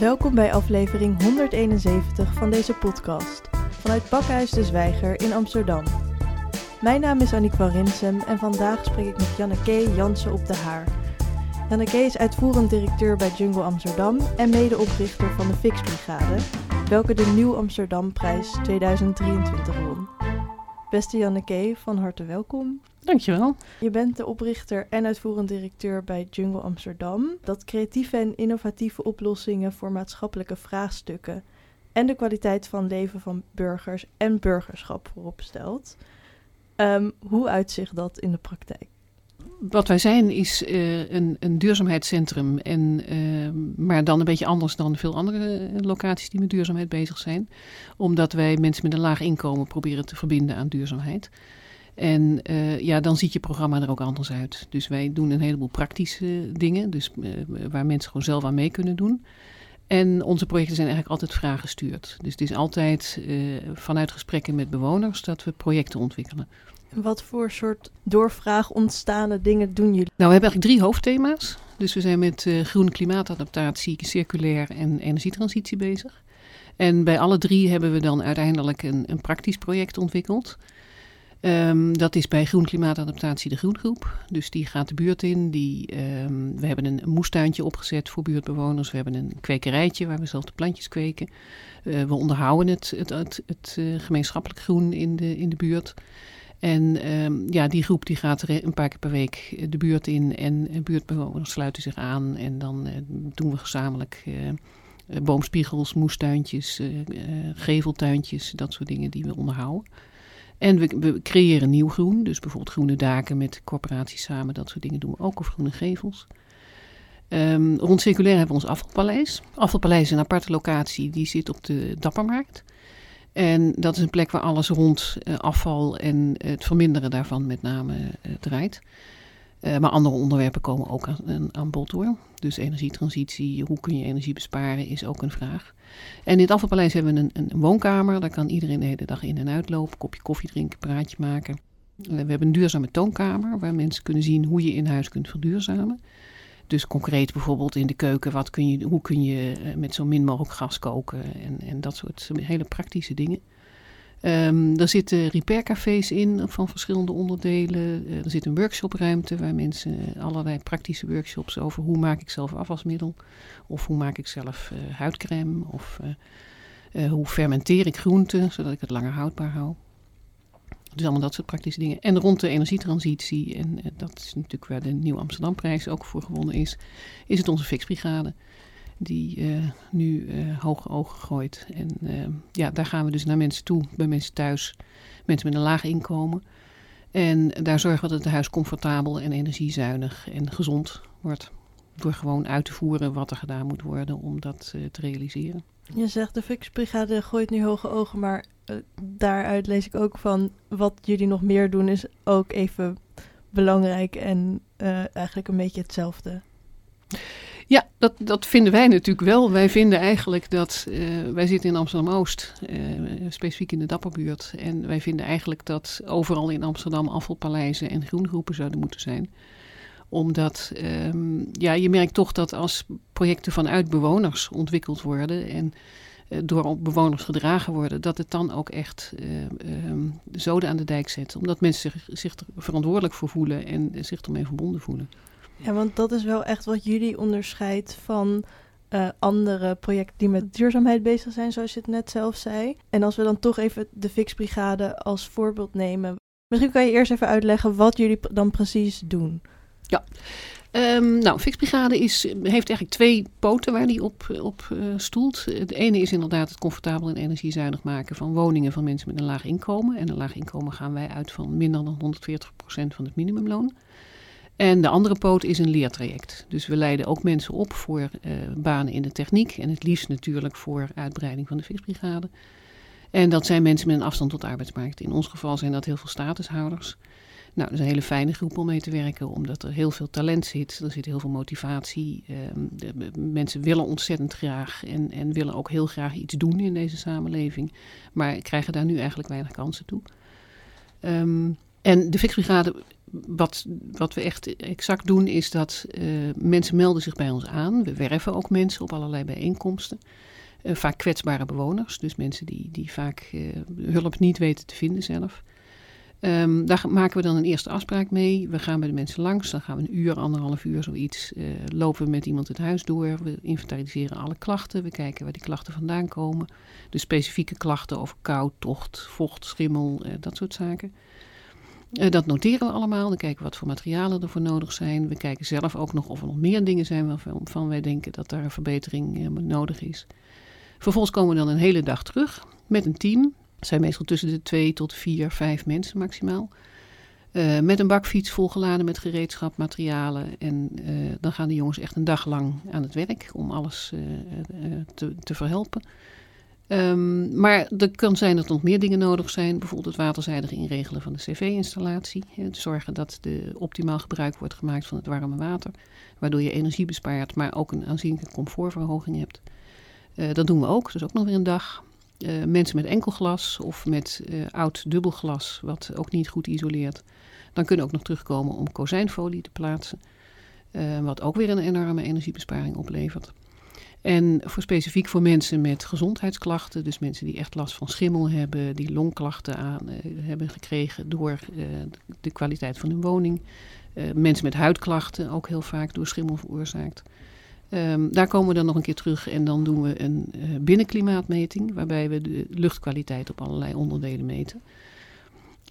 Welkom bij aflevering 171 van deze podcast vanuit Bakhuis de Zwijger in Amsterdam. Mijn naam is Annick van Rinsem en vandaag spreek ik met Janneke Jansen op de Haar. Janneke is uitvoerend directeur bij Jungle Amsterdam en medeoprichter van de Fix Brigade, welke de Nieuw Amsterdam Prijs 2023 won. Beste Janneke, van harte welkom. Dankjewel. Je bent de oprichter en uitvoerend directeur bij Jungle Amsterdam, dat creatieve en innovatieve oplossingen voor maatschappelijke vraagstukken en de kwaliteit van leven van burgers en burgerschap voorop stelt. Ehm, hoe uitzicht dat in de praktijk? Wat wij zijn is uh, een, een, duurzaamheidscentrum, en, uh, maar dan een beetje anders dan veel andere eh, locaties die met duurzaamheid bezig zijn. Omdat wij mensen met een laag inkomen proberen te verbinden aan duurzaamheid. En ja, dan ziet je programma er ook anders uit. Dus wij doen een heleboel praktische dingen, dus, waar mensen gewoon zelf aan mee kunnen doen. En onze projecten zijn eigenlijk altijd vraaggestuurd. Dus het is altijd vanuit gesprekken met bewoners dat we projecten ontwikkelen. Wat voor soort doorvraag ontstaande dingen doen jullie? Nou, we hebben eigenlijk drie hoofdthema's. Dus we zijn met uh, groene klimaatadaptatie, circulair en energietransitie bezig. En bij alle drie hebben we dan uiteindelijk een, een praktisch project ontwikkeld. Um, dat is bij groen klimaatadaptatie de Groengroep. Dus die gaat de buurt in. Die, um, we hebben een moestuintje opgezet voor buurtbewoners. We hebben een kwekerijtje waar we zelf de plantjes kweken. Uh, we onderhouden het, het, het, uh, gemeenschappelijk groen in de, in de buurt. En um, ja, die groep die gaat een paar keer per week de buurt in en buurtbewoners sluiten zich aan. En dan uh, doen we gezamenlijk boomspiegels, moestuintjes, geveltuintjes, dat soort dingen die we onderhouden. En we, we, creëren nieuw groen, dus bijvoorbeeld groene daken met corporaties samen, dat soort dingen doen we ook, of groene gevels. Um, rond circulair hebben we ons afvalpaleis. Afvalpaleis is een aparte locatie, die zit op de Dappermarkt. En dat is een plek waar alles rond uh, afval en het verminderen daarvan met name uh, draait. Uh, maar andere onderwerpen komen ook aan, bod hoor. Dus energietransitie, hoe kun je energie besparen, is ook een vraag. En in het afvalpaleis hebben we een, een woonkamer. Daar kan iedereen de hele dag in en uitlopen, kopje koffie drinken, praatje maken. we hebben een duurzame toonkamer waar mensen kunnen zien hoe je in huis kunt verduurzamen. Dus concreet bijvoorbeeld in de keuken, wat kun je, hoe kun je met zo min mogelijk gas koken en, en dat soort hele praktische dingen. Um, er zitten repaircafés in van verschillende onderdelen. Uh, er zit een workshopruimte waar mensen allerlei praktische workshops over hoe maak ik zelf afwasmiddel. Of hoe maak ik zelf uh, huidcrème. Of hoe fermenteer ik groenten zodat ik het langer houdbaar hou. Dus allemaal dat soort praktische dingen. En rond de energietransitie, en dat is natuurlijk waar de Nieuw Amsterdamprijs ook voor gewonnen is, is het onze Fixbrigade. Die uh, nu uh, hoge ogen gooit. En ja, daar gaan we dus naar mensen toe, bij mensen thuis, mensen met een laag inkomen. En daar zorgen we dat het huis comfortabel en energiezuinig en gezond wordt. Door gewoon uit te voeren wat er gedaan moet worden om dat te realiseren. Je zegt de Fixbrigade gooit nu hoge ogen, maar uh, daaruit lees ik ook van wat jullie nog meer doen is ook even belangrijk en uh, eigenlijk een beetje hetzelfde. Ja, dat, dat vinden wij natuurlijk wel. Wij vinden eigenlijk dat uh, wij zitten in Amsterdam-Oost, specifiek in de Dapperbuurt. En wij vinden eigenlijk dat overal in Amsterdam afvalpaleizen en groengroepen zouden moeten zijn omdat um, ja, je merkt toch dat als projecten vanuit bewoners ontwikkeld worden en uh, door bewoners gedragen worden, dat het dan ook echt uh, um, zoden aan de dijk zet. Omdat mensen zich, er verantwoordelijk voor voelen en zich ermee verbonden voelen. Ja, want dat is wel echt wat jullie onderscheidt van uh, andere projecten die met duurzaamheid bezig zijn, zoals je het net zelf zei. En als we dan toch even de Fixbrigade als voorbeeld nemen. Misschien kan je eerst even uitleggen wat jullie dan precies doen. Ja, um, nou, Fixbrigade is, heeft eigenlijk twee poten waar die op, op uh, stoelt. De ene is inderdaad het comfortabel en energiezuinig maken van woningen van mensen met een laag inkomen. En een laag inkomen gaan wij uit van minder dan 140% van het minimumloon. En de andere poot is een leertraject. Dus we leiden ook mensen op voor uh, banen in de techniek. En het liefst natuurlijk voor uitbreiding van de Fixbrigade. En dat zijn mensen met een afstand tot de arbeidsmarkt. In ons geval zijn dat heel veel statushouders. Nou, dat is een hele fijne groep om mee te werken, omdat er heel veel talent zit. Er zit heel veel motivatie. Um, de, mensen willen ontzettend graag en, en willen ook heel graag iets doen in deze samenleving. Maar krijgen daar nu eigenlijk weinig kansen toe. Um, en de Fixbrigade wat, wat we echt exact doen is dat uh, mensen melden zich bij ons aan. We werven ook mensen op allerlei bijeenkomsten. Uh, vaak kwetsbare bewoners, dus mensen die, die vaak uh, hulp niet weten te vinden zelf. Um, daar maken we dan een eerste afspraak mee. We gaan bij de mensen langs, dan gaan we een uur, anderhalf uur zoiets, lopen we met iemand het huis door. We inventariseren alle klachten, we kijken waar die klachten vandaan komen. De specifieke klachten over kou, tocht, vocht, schimmel, dat soort zaken. Uh, dat noteren we allemaal. Dan kijken we wat voor materialen er voor nodig zijn. We kijken zelf ook nog of er nog meer dingen zijn waarvan wij denken dat daar een verbetering uh, nodig is. Vervolgens komen we dan een hele dag terug met een team. Het zijn meestal tussen de twee tot vier, vijf mensen maximaal. Uh, met een bakfiets volgeladen met gereedschap, materialen. En dan gaan de jongens echt een dag lang aan het werk om alles te, te verhelpen. Um, maar er kan zijn dat er nog meer dingen nodig zijn. Bijvoorbeeld het waterzijdige inregelen van de cv-installatie. Zorgen dat de optimaal gebruik wordt gemaakt van het warme water. Waardoor je energie bespaart, maar ook een aanzienlijke comfortverhoging hebt. Dat doen we ook, dus ook nog weer een dag. Uh, mensen met enkelglas of met uh, oud dubbelglas, wat ook niet goed isoleert. Dan kunnen ook nog terugkomen om kozijnfolie te plaatsen. wat ook weer een enorme energiebesparing oplevert. En voor specifiek voor mensen met gezondheidsklachten, dus mensen die echt last van schimmel hebben, die longklachten aan, hebben gekregen door de kwaliteit van hun woning. Mensen met huidklachten, ook heel vaak door schimmel veroorzaakt. Um, daar komen we dan nog een keer terug en dan doen we een binnenklimaatmeting, waarbij we de luchtkwaliteit op allerlei onderdelen meten.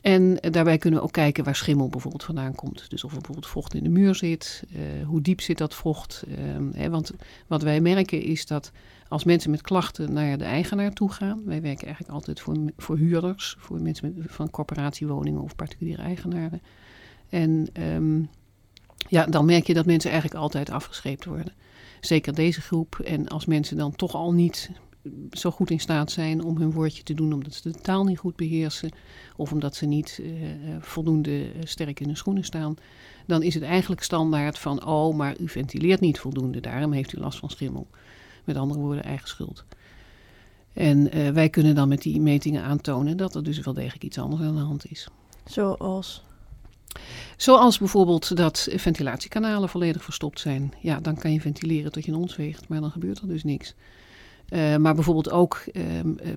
En daarbij kunnen we ook kijken waar schimmel bijvoorbeeld vandaan komt. Dus of er bijvoorbeeld vocht in de muur zit, uh, hoe diep zit dat vocht. Uh, hè, want wat wij merken is dat als mensen met klachten naar de eigenaar toe gaan, wij werken eigenlijk altijd voor, voor huurders, voor mensen van corporatiewoningen of particuliere eigenaren. En um, ja, dan merk je dat mensen eigenlijk altijd afgescheept worden. Zeker deze groep. En als mensen dan toch al niet zo goed in staat zijn om hun woordje te doen omdat ze de taal niet goed beheersen of omdat ze niet uh, voldoende sterk in hun schoenen staan, dan is het eigenlijk standaard van oh, maar u ventileert niet voldoende, daarom heeft u last van schimmel. Met andere woorden, eigen schuld. En wij kunnen dan met die metingen aantonen dat er dus wel degelijk iets anders aan de hand is. Zoals? Zoals bijvoorbeeld dat ventilatiekanalen volledig verstopt zijn. Ja, dan kan je ventileren tot je een ons weegt, maar dan gebeurt er dus niks. Uh, maar bijvoorbeeld ook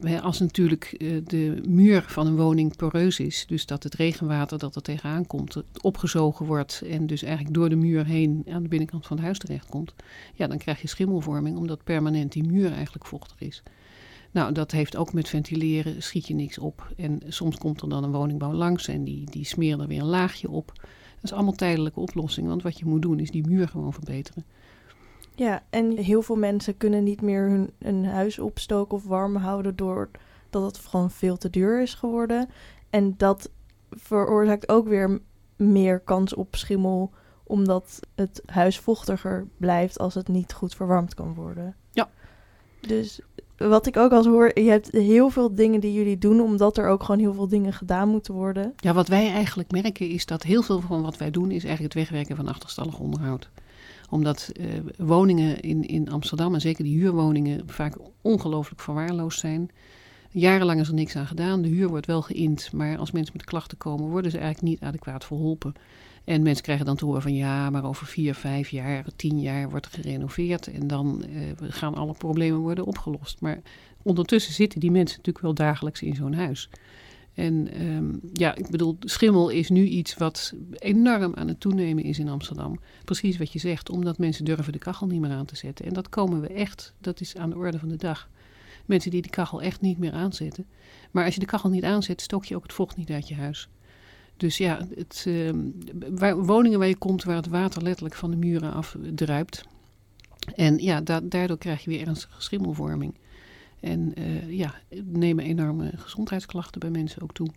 uh, als natuurlijk uh, de muur van een woning poreus is, dus dat het regenwater dat er tegenaan komt, opgezogen wordt en dus eigenlijk door de muur heen aan de binnenkant van het huis terechtkomt, ja, dan krijg je schimmelvorming omdat permanent die muur eigenlijk vochtig is. Nou, dat heeft ook met ventileren, schiet je niks op. En soms komt er dan een woningbouw langs en die, die smeren er weer een laagje op. Dat is allemaal tijdelijke oplossing, want wat je moet doen is die muur gewoon verbeteren. Ja, en heel veel mensen kunnen niet meer hun, hun huis opstoken of warm houden doordat het gewoon veel te duur is geworden. En dat veroorzaakt ook weer meer kans op schimmel, omdat het huis vochtiger blijft als het niet goed verwarmd kan worden. Ja. Dus wat ik ook als hoor, je hebt heel veel dingen die jullie doen, omdat er ook gewoon heel veel dingen gedaan moeten worden. Ja, wat wij eigenlijk merken is dat heel veel van wat wij doen is eigenlijk het wegwerken van achterstallig onderhoud omdat uh, woningen in, in Amsterdam, en zeker die huurwoningen, vaak ongelooflijk verwaarloosd zijn. Jarenlang is er niks aan gedaan. De huur wordt wel geïnd, maar als mensen met klachten komen, worden ze eigenlijk niet adequaat verholpen. En mensen krijgen dan te horen van ja, maar over vier, vijf jaar, tien jaar wordt er gerenoveerd en dan uh, gaan alle problemen worden opgelost. Maar ondertussen zitten die mensen natuurlijk wel dagelijks in zo'n huis. En um, ja, ik bedoel, schimmel is nu iets wat enorm aan het toenemen is in Amsterdam. Precies wat je zegt, omdat mensen durven de kachel niet meer aan te zetten. En dat komen we echt, dat is aan de orde van de dag. Mensen die de kachel echt niet meer aanzetten. Maar als je de kachel niet aanzet, stook je ook het vocht niet uit je huis. Dus ja, het, uh, waar, woningen waar je komt waar het water letterlijk van de muren afdruipt. En ja, da daardoor krijg je weer ernstige schimmelvorming. En uh, ja, nemen enorme gezondheidsklachten bij mensen ook toe.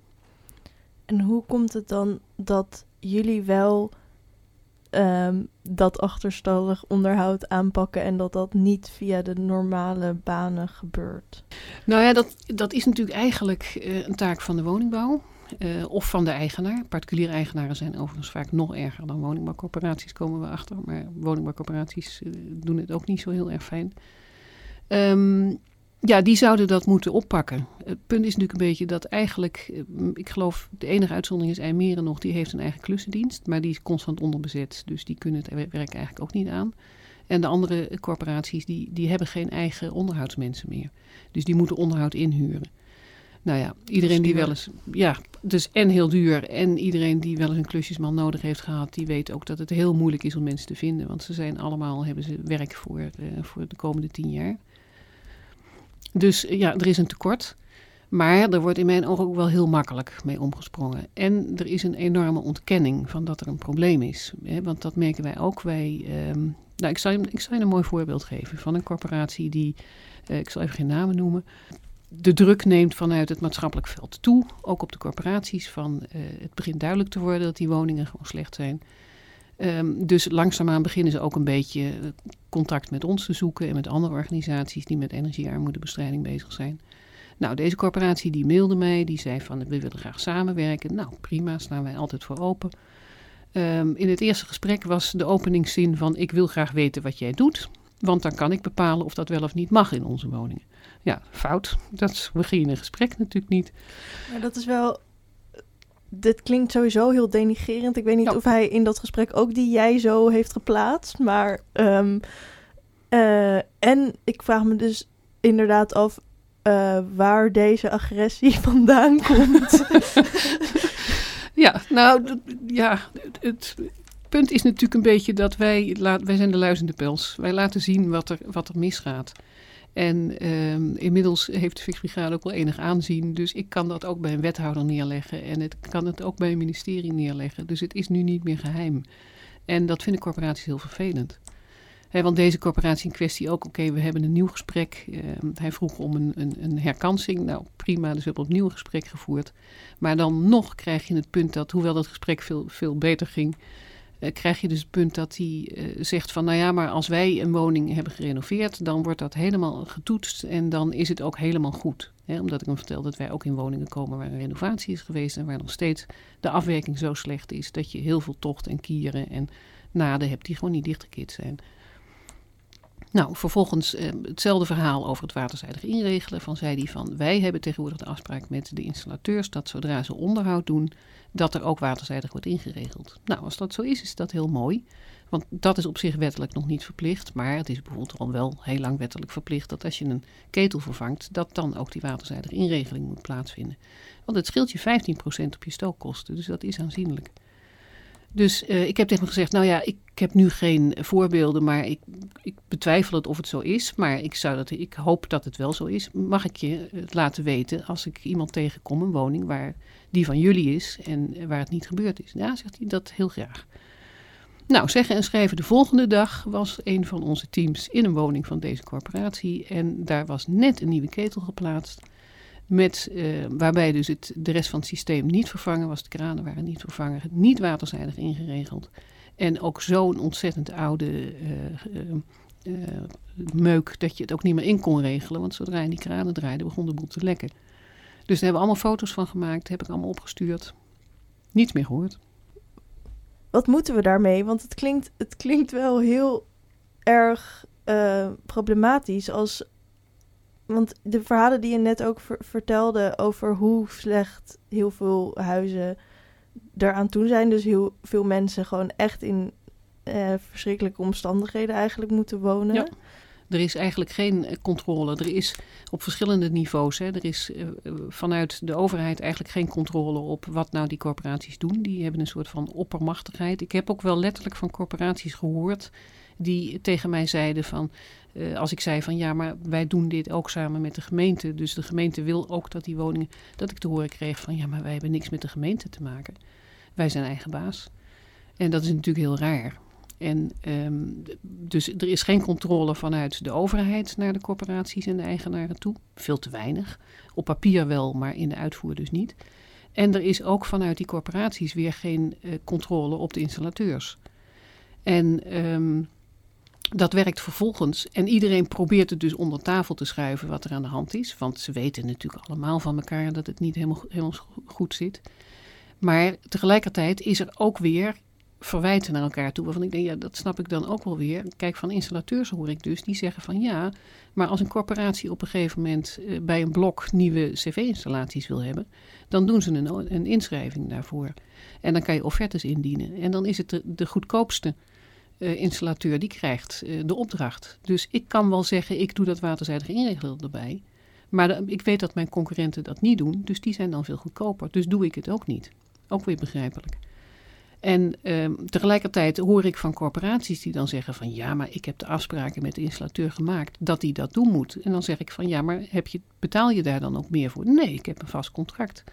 En hoe komt het dan dat jullie wel um, dat achterstallig onderhoud aanpakken en dat dat niet via de normale banen gebeurt? Nou ja, dat, dat is natuurlijk eigenlijk uh, een taak van de woningbouw. Uh, of van de eigenaar. Particuliere eigenaren zijn overigens vaak nog erger dan woningbouwcorporaties, komen we achter. Maar woningbouwcorporaties doen het ook niet zo heel erg fijn. Um, Ja, die zouden dat moeten oppakken. Het punt is natuurlijk een beetje dat eigenlijk, eh, ik geloof, de enige uitzondering is IJmeren nog, die heeft een eigen klussendienst, maar die is constant onderbezet. Dus die kunnen het werk eigenlijk ook niet aan. En de andere corporaties, die, die hebben geen eigen onderhoudsmensen meer. Dus die moeten onderhoud inhuren. Nou ja, iedereen die wel eens, ja, dus en heel duur. En iedereen die wel eens een klusjesman nodig heeft gehad, die weet ook dat het heel moeilijk is om mensen te vinden. Want ze zijn allemaal, hebben ze werk voor, uh, voor de komende tien jaar. Dus ja, er is een tekort. Maar er wordt in mijn ogen ook wel heel makkelijk mee omgesprongen. En er is een enorme ontkenning van dat er een probleem is. Hè? Want dat merken wij ook. Wij, um, nou, ik, zal je, ik zal je een mooi voorbeeld geven van een corporatie die, uh, ik zal even geen namen noemen, de druk neemt vanuit het maatschappelijk veld toe. Ook op de corporaties van uh, het begint duidelijk te worden dat die woningen gewoon slecht zijn. Um, dus langzaamaan beginnen ze ook een beetje eh, contact met ons te zoeken en met andere organisaties die met energiearmoedebestrijding bezig zijn. Nou, deze corporatie die mailde mij, die zei van we willen graag samenwerken. Nou, prima, staan wij altijd voor open. Um, in het eerste gesprek was de openingszin van ik wil graag weten wat jij doet, want dan kan ik bepalen of dat wel of niet mag in onze woningen. Ja, fout. Dat begin een gesprek natuurlijk niet. Maar dat is wel dit klinkt sowieso heel denigerend. Ik weet niet of hij in dat gesprek ook die jij zo heeft geplaatst. Maar. Um, uh, en ik vraag me dus inderdaad af uh, waar deze agressie vandaan komt. ja, nou ja, het, punt is natuurlijk een beetje dat wij, wij zijn de luizende pels. Wij laten zien wat er, wat er misgaat. En um, inmiddels heeft de Fixbrigade ook wel enig aanzien. Dus ik kan dat ook bij een wethouder neerleggen. En ik kan het ook bij een ministerie neerleggen. Dus het is nu niet meer geheim. En dat vinden corporaties heel vervelend. want deze corporatie in kwestie ook, oké, we hebben een nieuw gesprek. Uh, hij vroeg om een, een, een, herkansing. Nou, prima, dus we hebben opnieuw een gesprek gevoerd. Maar dan nog krijg je het punt dat, hoewel dat gesprek veel, veel beter ging, krijg je dus het punt dat hij uh, zegt van nou ja, maar als wij een woning hebben gerenoveerd, dan wordt dat helemaal getoetst en dan is het ook helemaal goed. Omdat ik hem vertel dat wij ook in woningen komen waar een renovatie is geweest en waar nog steeds de afwerking zo slecht is dat je heel veel tocht en kieren en naden hebt die gewoon niet dichtgekit zijn. Nou, vervolgens eh, hetzelfde verhaal over het waterzijdig inregelen. Van zei hij van, wij hebben tegenwoordig de afspraak met de installateurs dat zodra ze onderhoud doen, dat er ook waterzijdig wordt ingeregeld. Nou, als dat zo is, is dat heel mooi. Want dat is op zich wettelijk nog niet verplicht. Maar het is bijvoorbeeld al wel heel lang wettelijk verplicht dat als je een ketel vervangt, dat dan ook die waterzijdige inregeling moet plaatsvinden. Want het scheelt je 15% op je stookkosten, dus dat is aanzienlijk. Dus uh, ik heb tegen hem gezegd, nou ja, ik, heb nu geen voorbeelden, maar ik, ik, betwijfel het of het zo is. Maar ik, zou dat, ik hoop dat het wel zo is. Mag ik je het laten weten als ik iemand tegenkom, een woning waar die van jullie is en waar het niet gebeurd is? Ja, zegt hij, dat heel graag. Nou, zeggen en schrijven de volgende dag was een van onze teams in een woning van deze corporatie. En daar was net een nieuwe ketel geplaatst. Met, uh, waarbij dus het, de rest van het systeem niet vervangen was. De kranen waren niet vervangen, niet waterzijdig ingeregeld. En ook zo'n ontzettend oude uh, uh, meuk dat je het ook niet meer in kon regelen. Want zodra je die kranen draaide, begon de boel te lekken. Dus daar hebben we allemaal foto's van gemaakt, heb ik allemaal opgestuurd. Niets meer gehoord. Wat moeten we daarmee? Want het klinkt, het klinkt wel heel erg problematisch als want de verhalen die je net ook vertelde over hoe slecht heel veel huizen eraan toe zijn. Dus heel veel mensen gewoon echt in eh, verschrikkelijke omstandigheden eigenlijk moeten wonen. Ja. Er is eigenlijk geen eh, controle. Er is op verschillende niveaus. Hè. Er is uh, vanuit de overheid eigenlijk geen controle op wat nou die corporaties doen. Die hebben een soort van oppermachtigheid. Ik heb ook wel letterlijk van corporaties gehoord die tegen mij zeiden van... Uh, als ik zei van ja, maar wij doen dit ook samen met de gemeente. Dus de gemeente wil ook dat die woningen... Dat ik te horen kreeg van ja, maar wij hebben niks met de gemeente te maken. Wij zijn eigen baas. En dat is natuurlijk heel raar. En um, dus er is geen controle vanuit de overheid naar de corporaties en de eigenaren toe. Veel te weinig. Op papier wel, maar in de uitvoer dus niet. En er is ook vanuit die corporaties weer geen uh, controle op de installateurs. En um, dat werkt vervolgens. En iedereen probeert het dus onder tafel te schuiven wat er aan de hand is. Want ze weten natuurlijk allemaal van elkaar dat het niet helemaal, helemaal goed zit. Maar tegelijkertijd is er ook weer verwijten naar elkaar toe. Waarvan ik denk, ja, dat snap ik dan ook wel weer. Kijk, van installateurs hoor ik dus, die zeggen van ja, maar als een corporatie op een gegeven moment eh, bij een blok nieuwe cv-installaties wil hebben, dan doen ze een, een, inschrijving daarvoor. En dan kan je offertes indienen. En dan is het de, de goedkoopste uh, installateur die krijgt uh, de opdracht. Dus ik kan wel zeggen, ik doe dat waterzijdig inregelen erbij. Maar ik weet dat mijn concurrenten dat niet doen, dus die zijn dan veel goedkoper. Dus doe ik het ook niet. Ook weer begrijpelijk. En uh, tegelijkertijd hoor ik van corporaties die dan zeggen van ja, maar ik heb de afspraken met de installateur gemaakt dat hij dat doen moet. En dan zeg ik van ja, maar heb je, betaal je daar dan ook meer voor? Nee, ik heb een vast contract.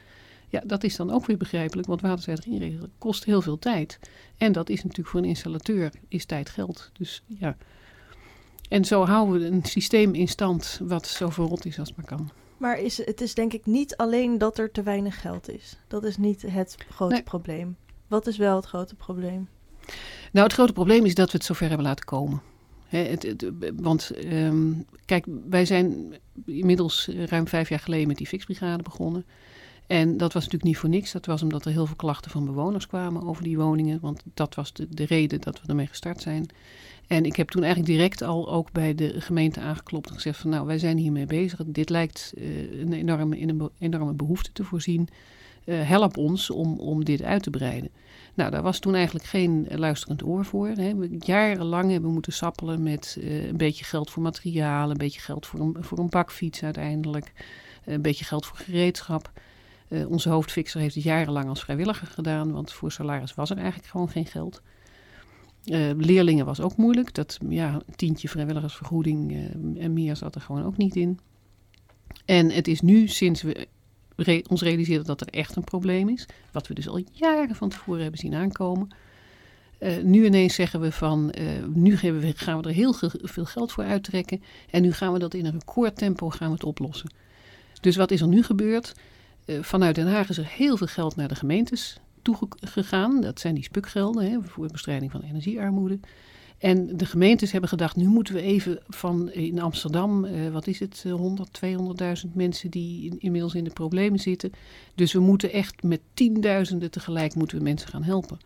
Ja, dat is dan ook weer begrijpelijk, want waterzijdig inregelen kost heel veel tijd. En dat is natuurlijk voor een installateur, is tijd geld. Dus ja. En zo houden we een systeem in stand wat zo verrot is als maar kan. Maar is, het is denk ik niet alleen dat er te weinig geld is. Dat is niet het grote nee. probleem. Wat is wel het grote probleem? Nou, het grote probleem is dat we het zover hebben laten komen. het, het, want um, kijk, wij zijn inmiddels ruim vijf jaar geleden met die fixbrigade begonnen. En dat was natuurlijk niet voor niks. Dat was omdat er heel veel klachten van bewoners kwamen over die woningen. Want dat was de, de reden dat we ermee gestart zijn. En ik heb toen eigenlijk direct al ook bij de gemeente aangeklopt en gezegd van nou, wij zijn hiermee bezig. Dit lijkt uh, een enorme, een enorme behoefte te voorzien. Uh, help ons om, om dit uit te breiden. Nou, daar was toen eigenlijk geen luisterend oor voor. Hè. We jarenlang hebben we moeten sappelen met uh, een beetje geld voor materiaal, een beetje geld voor een, voor een bakfiets uiteindelijk, een beetje geld voor gereedschap. Uh, onze hoofdfixer heeft het jarenlang als vrijwilliger gedaan, want voor salaris was er eigenlijk gewoon geen geld. Uh, leerlingen was ook moeilijk. Dat ja, tientje vrijwilligersvergoeding uh, en meer zat er gewoon ook niet in. En het is nu, sinds we ons realiseren dat er echt een probleem is, wat we dus al jaren van tevoren hebben zien aankomen. Nu ineens zeggen we van, nu gaan we, gaan we er heel veel geld voor uittrekken en nu gaan we dat in een recordtempo gaan we het oplossen. Dus wat is er nu gebeurd? Vanuit Den Haag is er heel veel geld naar de gemeentes toegegaan. Dat zijn die spukgelden hè, voor bestrijding van energiearmoede. En de gemeentes hebben gedacht, nu moeten we even van in Amsterdam, eh, wat is het, 100, 200.000 mensen die in, inmiddels in de problemen zitten. Dus we moeten echt met tienduizenden tegelijk moeten we mensen gaan helpen.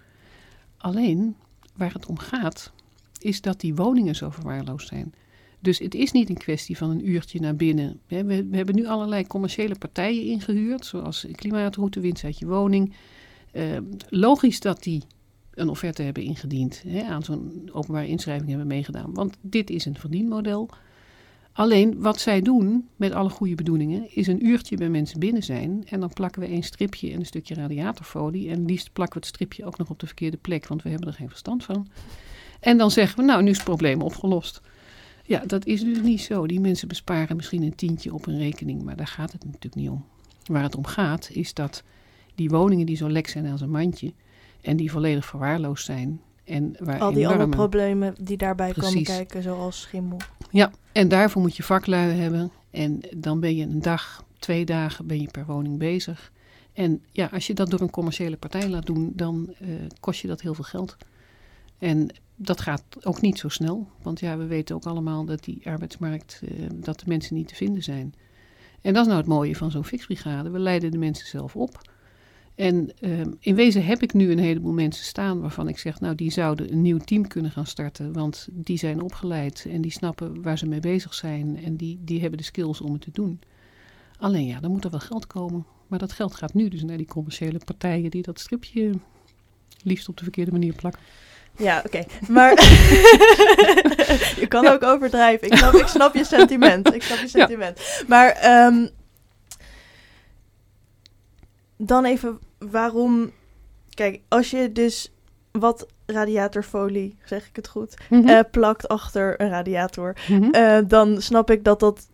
Alleen, waar het om gaat, is dat die woningen zo verwaarloosd zijn. Dus het is niet een kwestie van een uurtje naar binnen. We, we hebben nu allerlei commerciële partijen ingehuurd, zoals Klimaatroute, Winst uit je woning. Uh, logisch dat die een offerte hebben ingediend, hè, aan zo'n openbare inschrijving hebben meegedaan. Want dit is een verdienmodel. Alleen wat zij doen, met alle goede bedoelingen, is een uurtje bij mensen binnen zijn. En dan plakken we een stripje en een stukje radiatorfolie. En liefst plakken we het stripje ook nog op de verkeerde plek, want we hebben er geen verstand van. En dan zeggen we, nou, nu is het probleem opgelost. Ja, dat is dus niet zo. Die mensen besparen misschien een tientje op een rekening, maar daar gaat het natuurlijk niet om. Waar het om gaat, is dat die woningen die zo lek zijn als een mandje en die volledig verwaarloosd zijn. En waar Al die andere problemen die daarbij Precies. komen kijken, zoals schimmel. Ja, en daarvoor moet je vaklui hebben. En dan ben je een dag, twee dagen ben je per woning bezig. En ja, als je dat door een commerciële partij laat doen, dan uh, kost je dat heel veel geld. En dat gaat ook niet zo snel. Want ja, we weten ook allemaal dat die arbeidsmarkt, uh, dat de mensen niet te vinden zijn. En dat is nou het mooie van zo'n fixbrigade. We leiden de mensen zelf op. En uh, in wezen heb ik nu een heleboel mensen staan waarvan ik zeg, nou die zouden een nieuw team kunnen gaan starten, want die zijn opgeleid en die snappen waar ze mee bezig zijn en die, die hebben de skills om het te doen. Alleen ja, dan moet er wel geld komen. Maar dat geld gaat nu dus naar die commerciële partijen die dat stripje liefst op de verkeerde manier plakken. Ja, oké. Okay. Maar je kan ook overdrijven. Ik snap, ik snap je sentiment. Ik snap je sentiment. Ja. Maar um, dan even waarom. Kijk, als je dus wat radiatorfolie, zeg ik het goed, mm -hmm. uh, plakt achter een radiator, mm -hmm. uh, dan snap ik dat dat,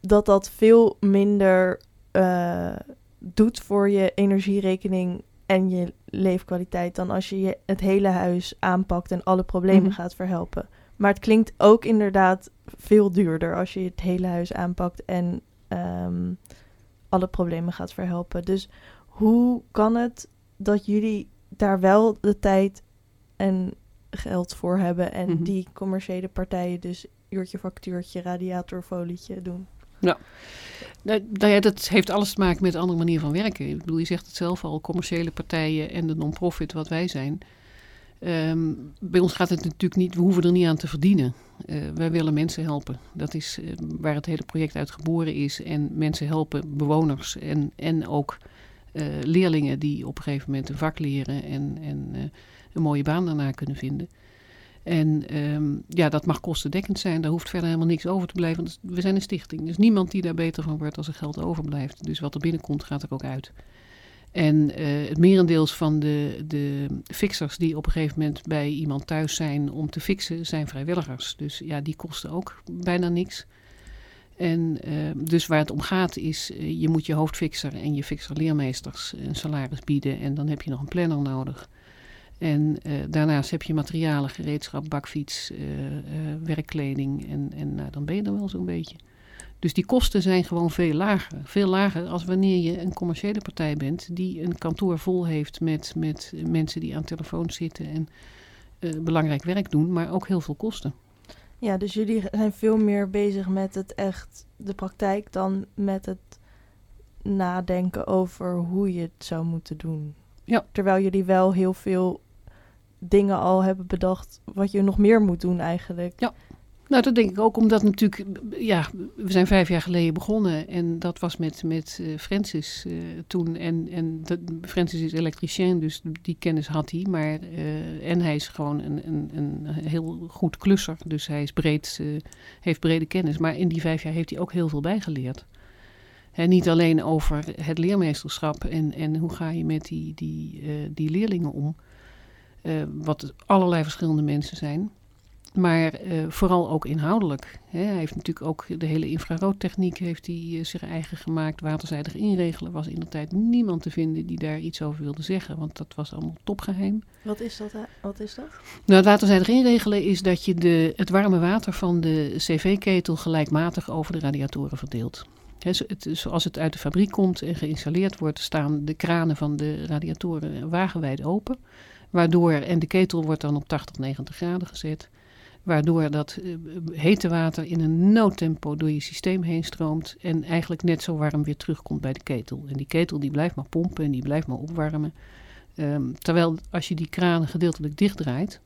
dat, dat veel minder uh, doet voor je energierekening en je leefkwaliteit dan als je, je het hele huis aanpakt en alle problemen mm -hmm. gaat verhelpen. Maar het klinkt ook inderdaad veel duurder als je het hele huis aanpakt en um, alle problemen gaat verhelpen. Dus hoe kan het dat jullie daar wel de tijd en geld voor hebben en mm -hmm. die commerciële partijen dus uurtje, factuurtje, radiatorfolietje doen? Ja. Nou, ja, dat heeft alles te maken met een andere manier van werken. Ik bedoel, je zegt het zelf al, commerciële partijen en de non-profit wat wij zijn. Ehm, bij ons gaat het natuurlijk niet, we hoeven er niet aan te verdienen. Uh, wij willen mensen helpen. Dat is uh, waar het hele project uit geboren is. En mensen helpen, bewoners en, en ook uh, leerlingen die op een gegeven moment een vak leren en, en een mooie baan daarna kunnen vinden. En um, ja, dat mag kostendekkend zijn. Daar hoeft verder helemaal niks over te blijven. Want we zijn een stichting. Dus niemand die daar beter van wordt als er geld overblijft. Dus wat er binnenkomt, gaat er ook uit. En uh, het merendeels van de, de fixers die op een gegeven moment bij iemand thuis zijn om te fixen, zijn vrijwilligers. Dus ja, die kosten ook bijna niks. En uh, dus waar het om gaat is, uh, je moet je hoofdfixer en je fixer-leermeesters een salaris bieden. En dan heb je nog een planner nodig. En uh, daarnaast heb je materialen, gereedschap, bakfiets, uh, uh, werkkleding en, en nou, dan ben je er wel zo'n beetje. Dus die kosten zijn gewoon veel lager. Veel lager als wanneer je een commerciële partij bent die een kantoor vol heeft met, met mensen die aan telefoons zitten en belangrijk werk doen, maar ook heel veel kosten. Ja, dus jullie zijn veel meer bezig met het echt, de praktijk, dan met het nadenken over hoe je het zou moeten doen. Ja. Terwijl jullie wel heel veel dingen al hebben bedacht wat je nog meer moet doen eigenlijk. Ja. Nou, dat denk ik ook omdat natuurlijk, ja, we zijn vijf jaar geleden begonnen en dat was met, met uh, Francis uh, toen. En, en dat, Francis is elektricien, dus die kennis had hij. Maar, uh, en hij is gewoon een, een, een heel goed klusser, dus hij is breed, heeft brede kennis. Maar in die vijf jaar heeft hij ook heel veel bijgeleerd. En niet alleen over het leermeesterschap en, en hoe ga je met die, die, die leerlingen om. Uh, wat allerlei verschillende mensen zijn. Maar uh, vooral ook inhoudelijk. Hè. Hij heeft natuurlijk ook de hele infraroodtechniek heeft hij, uh, zich eigen gemaakt. Waterzijdig inregelen was in de tijd niemand te vinden die daar iets over wilde zeggen. Want dat was allemaal topgeheim. Wat is dat? Wat is dat? Nou, het waterzijdig inregelen is dat je de, het warme water van de cv-ketel gelijkmatig over de radiatoren verdeelt. He, het, zoals het uit de fabriek komt en geïnstalleerd wordt, staan de kranen van de radiatoren wagenwijd open. Waardoor, en de ketel wordt dan op 80, 90 graden gezet. Waardoor dat uh, hete water in een noodtempo door je systeem heen stroomt. En eigenlijk net zo warm weer terugkomt bij de ketel. En die ketel die blijft maar pompen en die blijft maar opwarmen. Um, terwijl als je die kranen gedeeltelijk dichtdraait.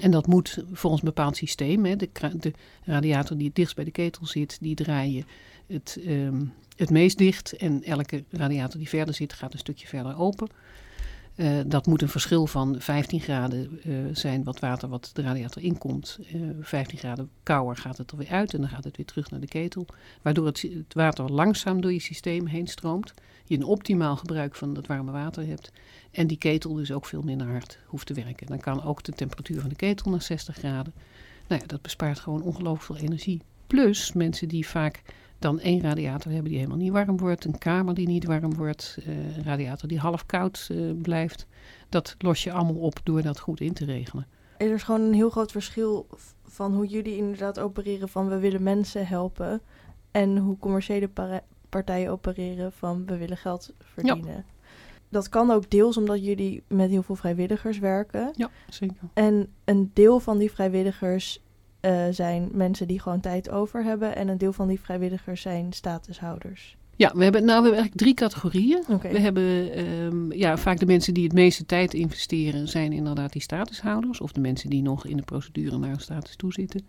En dat moet volgens een bepaald systeem. Hè, de, de, radiator die het dichtst bij de ketel zit, die draai je het, um, het meest dicht. En elke radiator die verder zit, gaat een stukje verder open. Uh, dat moet een verschil van 15 graden uh, zijn wat water wat de radiator inkomt. Uh, 15 graden kouder gaat het er weer uit en dan gaat het weer terug naar de ketel. Waardoor het, het, water langzaam door je systeem heen stroomt. Je een optimaal gebruik van het warme water hebt. En die ketel dus ook veel minder hard hoeft te werken. Dan kan ook de temperatuur van de ketel naar 60 graden. Nou ja, dat bespaart gewoon ongelooflijk veel energie. Plus mensen die vaak dan één radiator hebben die helemaal niet warm wordt. Een kamer die niet warm wordt. Uh, een radiator die half koud uh, blijft. Dat los je allemaal op door dat goed in te regelen. Er is gewoon een heel groot verschil van hoe jullie inderdaad opereren van we willen mensen helpen. En hoe commerciële partijen opereren van we willen geld verdienen. Ja. Dat kan ook deels omdat jullie met heel veel vrijwilligers werken. Ja, zeker. En een deel van die vrijwilligers uh, zijn mensen die gewoon tijd over hebben. En een deel van die vrijwilligers zijn statushouders. Ja, we hebben, nou, we hebben eigenlijk drie categorieën. Okay. We hebben um, ja, vaak de mensen die het meeste tijd investeren, zijn inderdaad die statushouders. Of de mensen die nog in de procedure naar een status toe zitten.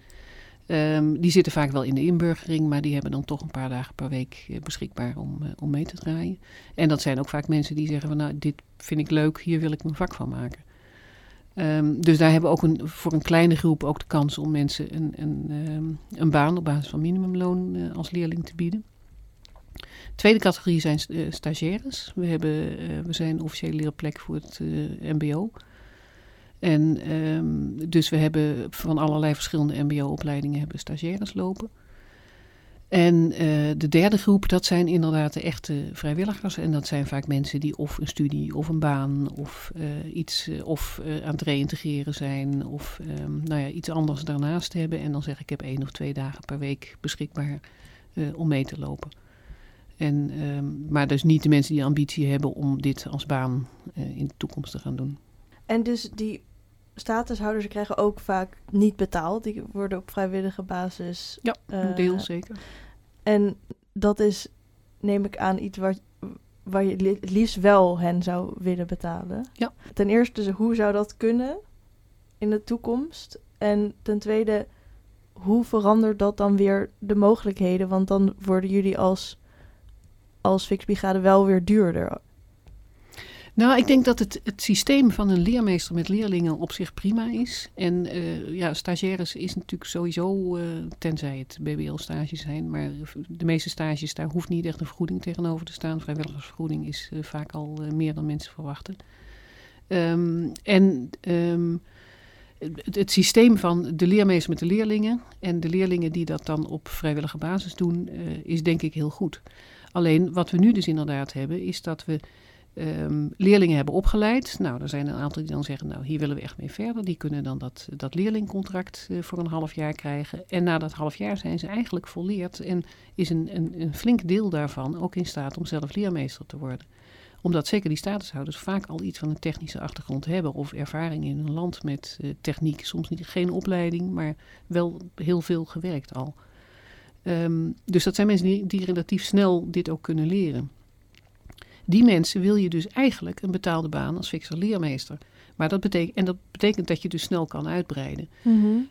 Um, die zitten vaak wel in de inburgering, maar die hebben dan toch een paar dagen per week uh, beschikbaar om, uh, om mee te draaien. En dat zijn ook vaak mensen die zeggen van nou, dit vind ik leuk, hier wil ik mijn vak van maken. Um, dus daar hebben we ook een, voor een kleine groep ook de kans om mensen een, een, um, een baan op basis van minimumloon uh, als leerling te bieden. Tweede categorie zijn uh, stagiaires. We, hebben, uh, we zijn officiële leerplek voor het MBO. En um, dus we hebben van allerlei verschillende MBO-opleidingen hebben stagiaires lopen. En uh, de derde groep, dat zijn inderdaad de echte vrijwilligers. En dat zijn vaak mensen die of een studie of een baan of uh, iets uh, of aan het reïntegreren zijn of um, nou ja, iets anders daarnaast hebben. En dan zeg ik, ik heb één of twee dagen per week beschikbaar om mee te lopen. En, um, maar dus niet de mensen die ambitie hebben om dit als baan in de toekomst te gaan doen. En dus die statushouders krijgen ook vaak niet betaald. Die worden op vrijwillige basis. Ja, een deel zeker. En dat is, neem ik aan, iets waar, waar je het liefst wel hen zou willen betalen. Ja. Ten eerste, hoe zou dat kunnen? in de toekomst? En ten tweede, hoe verandert dat dan weer de mogelijkheden? Want dan worden jullie als, als Fixbrigade wel weer duurder. Nou, ik denk dat het, het systeem van een leermeester met leerlingen op zich prima is. En uh, ja, stagiaires is natuurlijk sowieso, uh, tenzij het BBL-stages zijn, maar de meeste stages, daar hoeft niet echt een vergoeding tegenover te staan. Vrijwilligersvergoeding is uh, vaak al meer dan mensen verwachten. Um, en um, het, het, systeem van de leermeester met de leerlingen en de leerlingen die dat dan op vrijwillige basis doen, is denk ik heel goed. Alleen wat we nu dus inderdaad hebben, is dat we um, leerlingen hebben opgeleid. Nou, er zijn een aantal die dan zeggen, nou, hier willen we echt mee verder. Die kunnen dan dat, dat leerlingcontract uh, voor een half jaar krijgen. En na dat half jaar zijn ze eigenlijk volleerd en is een, een, een flink deel daarvan ook in staat om zelf leermeester te worden omdat zeker die statushouders vaak al iets van een technische achtergrond hebben of ervaring in een land met uh, techniek. Soms niet, geen opleiding, maar wel heel veel gewerkt al. Um, dus dat zijn mensen die, die relatief snel dit ook kunnen leren. Die mensen wil je dus eigenlijk een betaalde baan als fixer leermeester. Maar dat betekent, en dat betekent dat je dus snel kan uitbreiden. Mm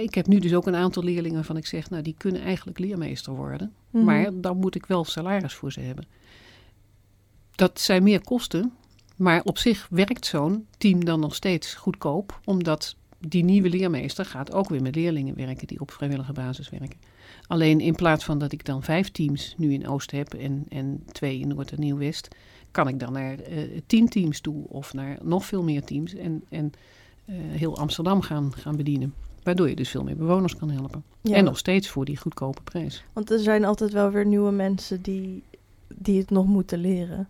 ik heb nu dus ook een aantal leerlingen waarvan ik zeg, nou die kunnen eigenlijk leermeester worden. Mm -hmm. Maar dan moet ik wel salaris voor ze hebben. Dat zijn meer kosten, maar op zich werkt zo'n team dan nog steeds goedkoop, omdat die nieuwe leermeester gaat ook weer met leerlingen werken die op vrijwillige basis werken. Alleen in plaats van dat ik dan vijf teams nu in Oost heb en, en twee in Noord en Nieuw-West, kan ik dan naar uh, tien teams toe of naar nog veel meer teams en, en uh, heel Amsterdam gaan, gaan bedienen. Waardoor je dus veel meer bewoners kan helpen. Ja. En nog steeds voor die goedkope prijs. Want er zijn altijd wel weer nieuwe mensen die, die het nog moeten leren.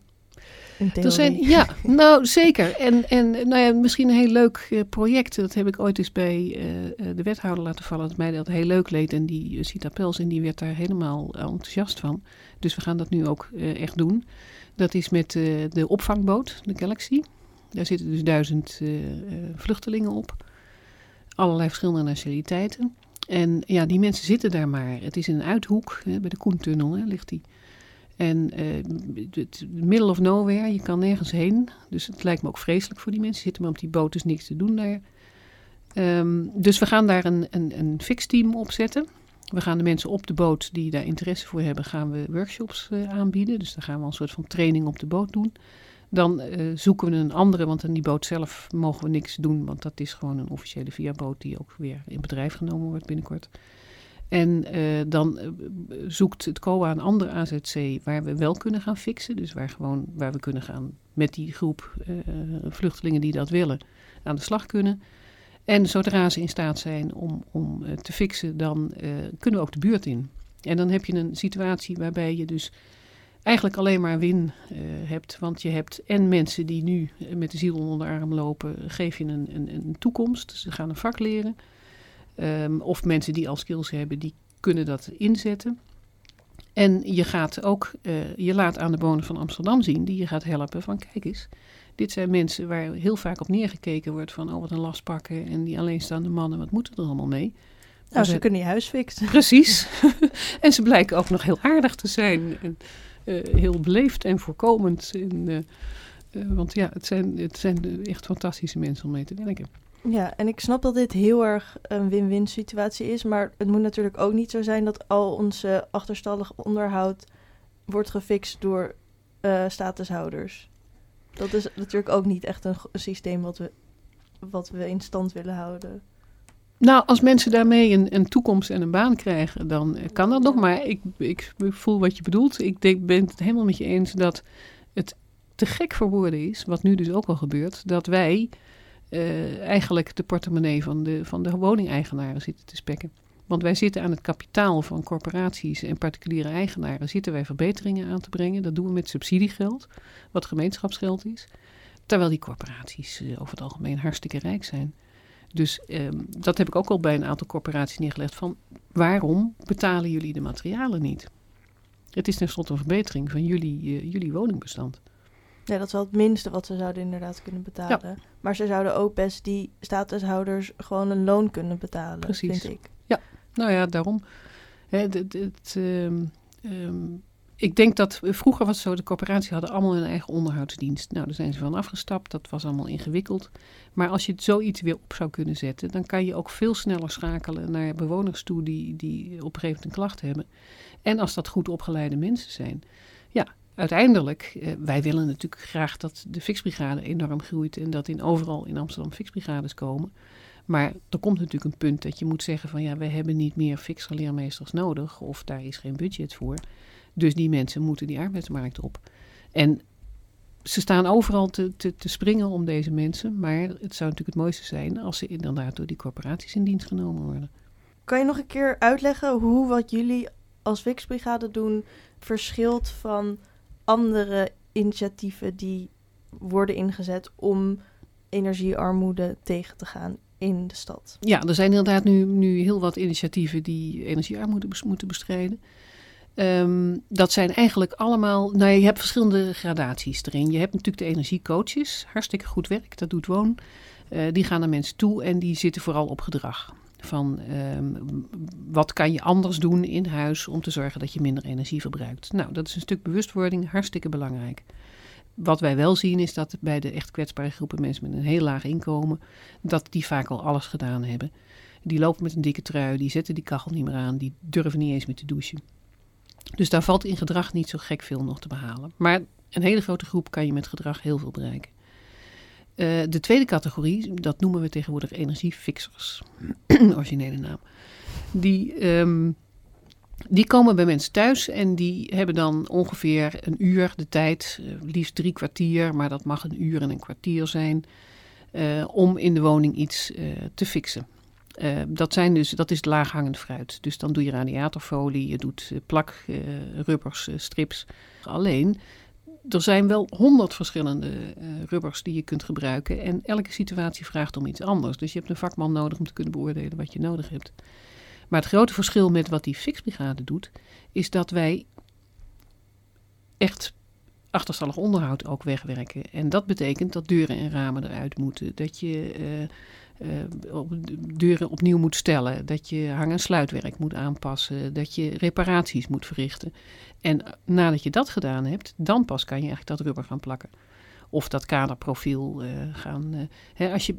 Zijn, ja, nou zeker. En, en nou ja, misschien een heel leuk uh, project. Dat heb ik ooit eens bij uh, de wethouder laten vallen. Dat mij dat heel leuk leed. En die uh, Sita Pels, en die werd daar helemaal enthousiast van. Dus we gaan dat nu ook echt doen. Dat is met de opvangboot, de Galaxy. Daar zitten dus duizend vluchtelingen op. Allerlei verschillende nationaliteiten. En ja, die mensen zitten daar maar. Het is in een uithoek, hè, bij de Koentunnel hè, ligt die. En uh, het middle of nowhere, je kan nergens heen. Dus het lijkt me ook vreselijk voor die mensen. Zitten maar op die boot, is niks te doen daar. Um, dus we gaan daar een, een, een fixteam op zetten. We gaan de mensen op de boot die daar interesse voor hebben, gaan we workshops uh, aanbieden. Dus dan gaan we een soort van training op de boot doen. Dan uh, zoeken we een andere, want aan die boot zelf mogen we niks doen. Want dat is gewoon een officiële via-boot die ook weer in bedrijf genomen wordt binnenkort. En uh, dan uh, zoekt het COA een andere AZC waar we wel kunnen gaan fixen. Dus waar, gewoon, waar we kunnen gaan met die groep uh, vluchtelingen die dat willen aan de slag kunnen. En zodra ze in staat zijn om, om te fixen, dan kunnen we ook de buurt in. En dan heb je een situatie waarbij je dus eigenlijk alleen maar win hebt. Want je hebt en mensen die nu met de ziel onder de arm lopen, geef je een, een, een toekomst. Ze gaan een vak leren. Um, of mensen die al skills hebben, die kunnen dat inzetten. En je gaat ook, uh, je laat aan de bewoners van Amsterdam zien, die je gaat helpen van kijk eens. Dit zijn mensen waar heel vaak op neergekeken wordt van oh wat een last pakken en die alleenstaande mannen, wat moeten er allemaal mee? Nou, ze, ze kunnen je huis fixen. Precies. en ze blijken ook nog heel aardig te zijn. En, uh, heel beleefd en voorkomend. En, uh, want ja, het zijn, het zijn echt fantastische mensen om mee te werken. Ja, en ik snap dat dit heel erg een win-win situatie is. Maar het moet natuurlijk ook niet zo zijn dat al onze achterstallig onderhoud wordt gefixt door uh, statushouders. Dat is natuurlijk ook niet echt een, een, systeem wat we, wat we in stand willen houden. Nou, als mensen daarmee een, een toekomst en een baan krijgen, dan kan dat nog. Maar ik, ik voel wat je bedoelt. Ik denk, ben het helemaal met je eens dat het te gek voor woorden is, wat nu dus ook al gebeurt, dat wij uh, eigenlijk de portemonnee van de, van de woningeigenaren zitten te spekken. Want wij zitten aan het kapitaal van corporaties en particuliere eigenaren, zitten wij verbeteringen aan te brengen. Dat doen we met subsidiegeld, wat gemeenschapsgeld is. Terwijl die corporaties uh, over het algemeen hartstikke rijk zijn. Dus um, dat heb ik ook al bij een aantal corporaties neergelegd. Van waarom betalen jullie de materialen niet? Het is tenslotte een verbetering van jullie, uh, jullie woningbestand. Ja, dat is wel het minste wat ze zouden inderdaad kunnen betalen. Ja. Maar ze zouden ook best die statushouders gewoon een loon kunnen betalen, Precies. vind ik. Ja, nou ja, daarom. Hè, het, um, um, ik denk dat vroeger was het zo, de corporaties hadden allemaal hun eigen onderhoudsdienst. Nou, daar zijn ze van afgestapt, dat was allemaal ingewikkeld. Maar als je zoiets weer op zou kunnen zetten, dan kan je ook veel sneller schakelen naar bewoners toe die, die op een gegeven moment een klacht hebben. En als dat goed opgeleide mensen zijn. Ja, uiteindelijk, eh, wij willen natuurlijk graag dat de fixbrigade enorm groeit en dat in overal in Amsterdam fixbrigades komen. Maar er komt natuurlijk een punt dat je moet zeggen van ja, wij hebben niet meer fixerleermeesters nodig of daar is geen budget voor. Dus die mensen moeten die arbeidsmarkt op. En ze staan overal te, te, te, springen om deze mensen. Maar het zou natuurlijk het mooiste zijn als ze inderdaad door die corporaties in dienst genomen worden. Kan je nog een keer uitleggen hoe wat jullie als Wixbrigade doen verschilt van andere initiatieven die worden ingezet om energiearmoede tegen te gaan in de stad? Ja, er zijn inderdaad nu, nu heel wat initiatieven die energiearmoede moeten bestrijden. Ehm, dat zijn eigenlijk allemaal. Nou, je hebt verschillende gradaties erin. Je hebt natuurlijk de energiecoaches, hartstikke goed werk, dat doet Woon. Uh, die gaan naar mensen toe en die zitten vooral op gedrag. Van um, wat kan je anders doen in huis om te zorgen dat je minder energie verbruikt. Nou, dat is een stuk bewustwording, hartstikke belangrijk. Wat wij wel zien is dat bij de echt kwetsbare groepen mensen met een heel laag inkomen, dat die vaak al alles gedaan hebben. Die lopen met een dikke trui, die zetten die kachel niet meer aan, die durven niet eens meer te douchen. Dus daar valt in gedrag niet zo gek veel nog te behalen. Maar een hele grote groep kan je met gedrag heel veel bereiken. Uh, de tweede categorie, dat noemen we tegenwoordig energiefixers, originele naam. Die, um, die komen bij mensen thuis en die hebben dan ongeveer een uur de tijd, uh, liefst drie kwartier, maar dat mag een uur en een kwartier zijn, uh, om in de woning iets te fixen. Dat, zijn dus, dat is laaghangend fruit. Dus dan doe je radiatorfolie, je doet plak, rubbers, strips. Alleen, er zijn wel honderd verschillende rubbers die je kunt gebruiken. En elke situatie vraagt om iets anders. Dus je hebt een vakman nodig om te kunnen beoordelen wat je nodig hebt. Maar het grote verschil met wat die fixbrigade doet, is dat wij echt achterstallig onderhoud ook wegwerken. En dat betekent dat deuren en ramen eruit moeten. Dat je uh, op, deuren opnieuw moet stellen. Dat je hang- en sluitwerk moet aanpassen. Dat je reparaties moet verrichten. En nadat je dat gedaan hebt, dan pas kan je eigenlijk dat rubber gaan plakken. Of dat kaderprofiel uh, gaan. Uh, hè, als je,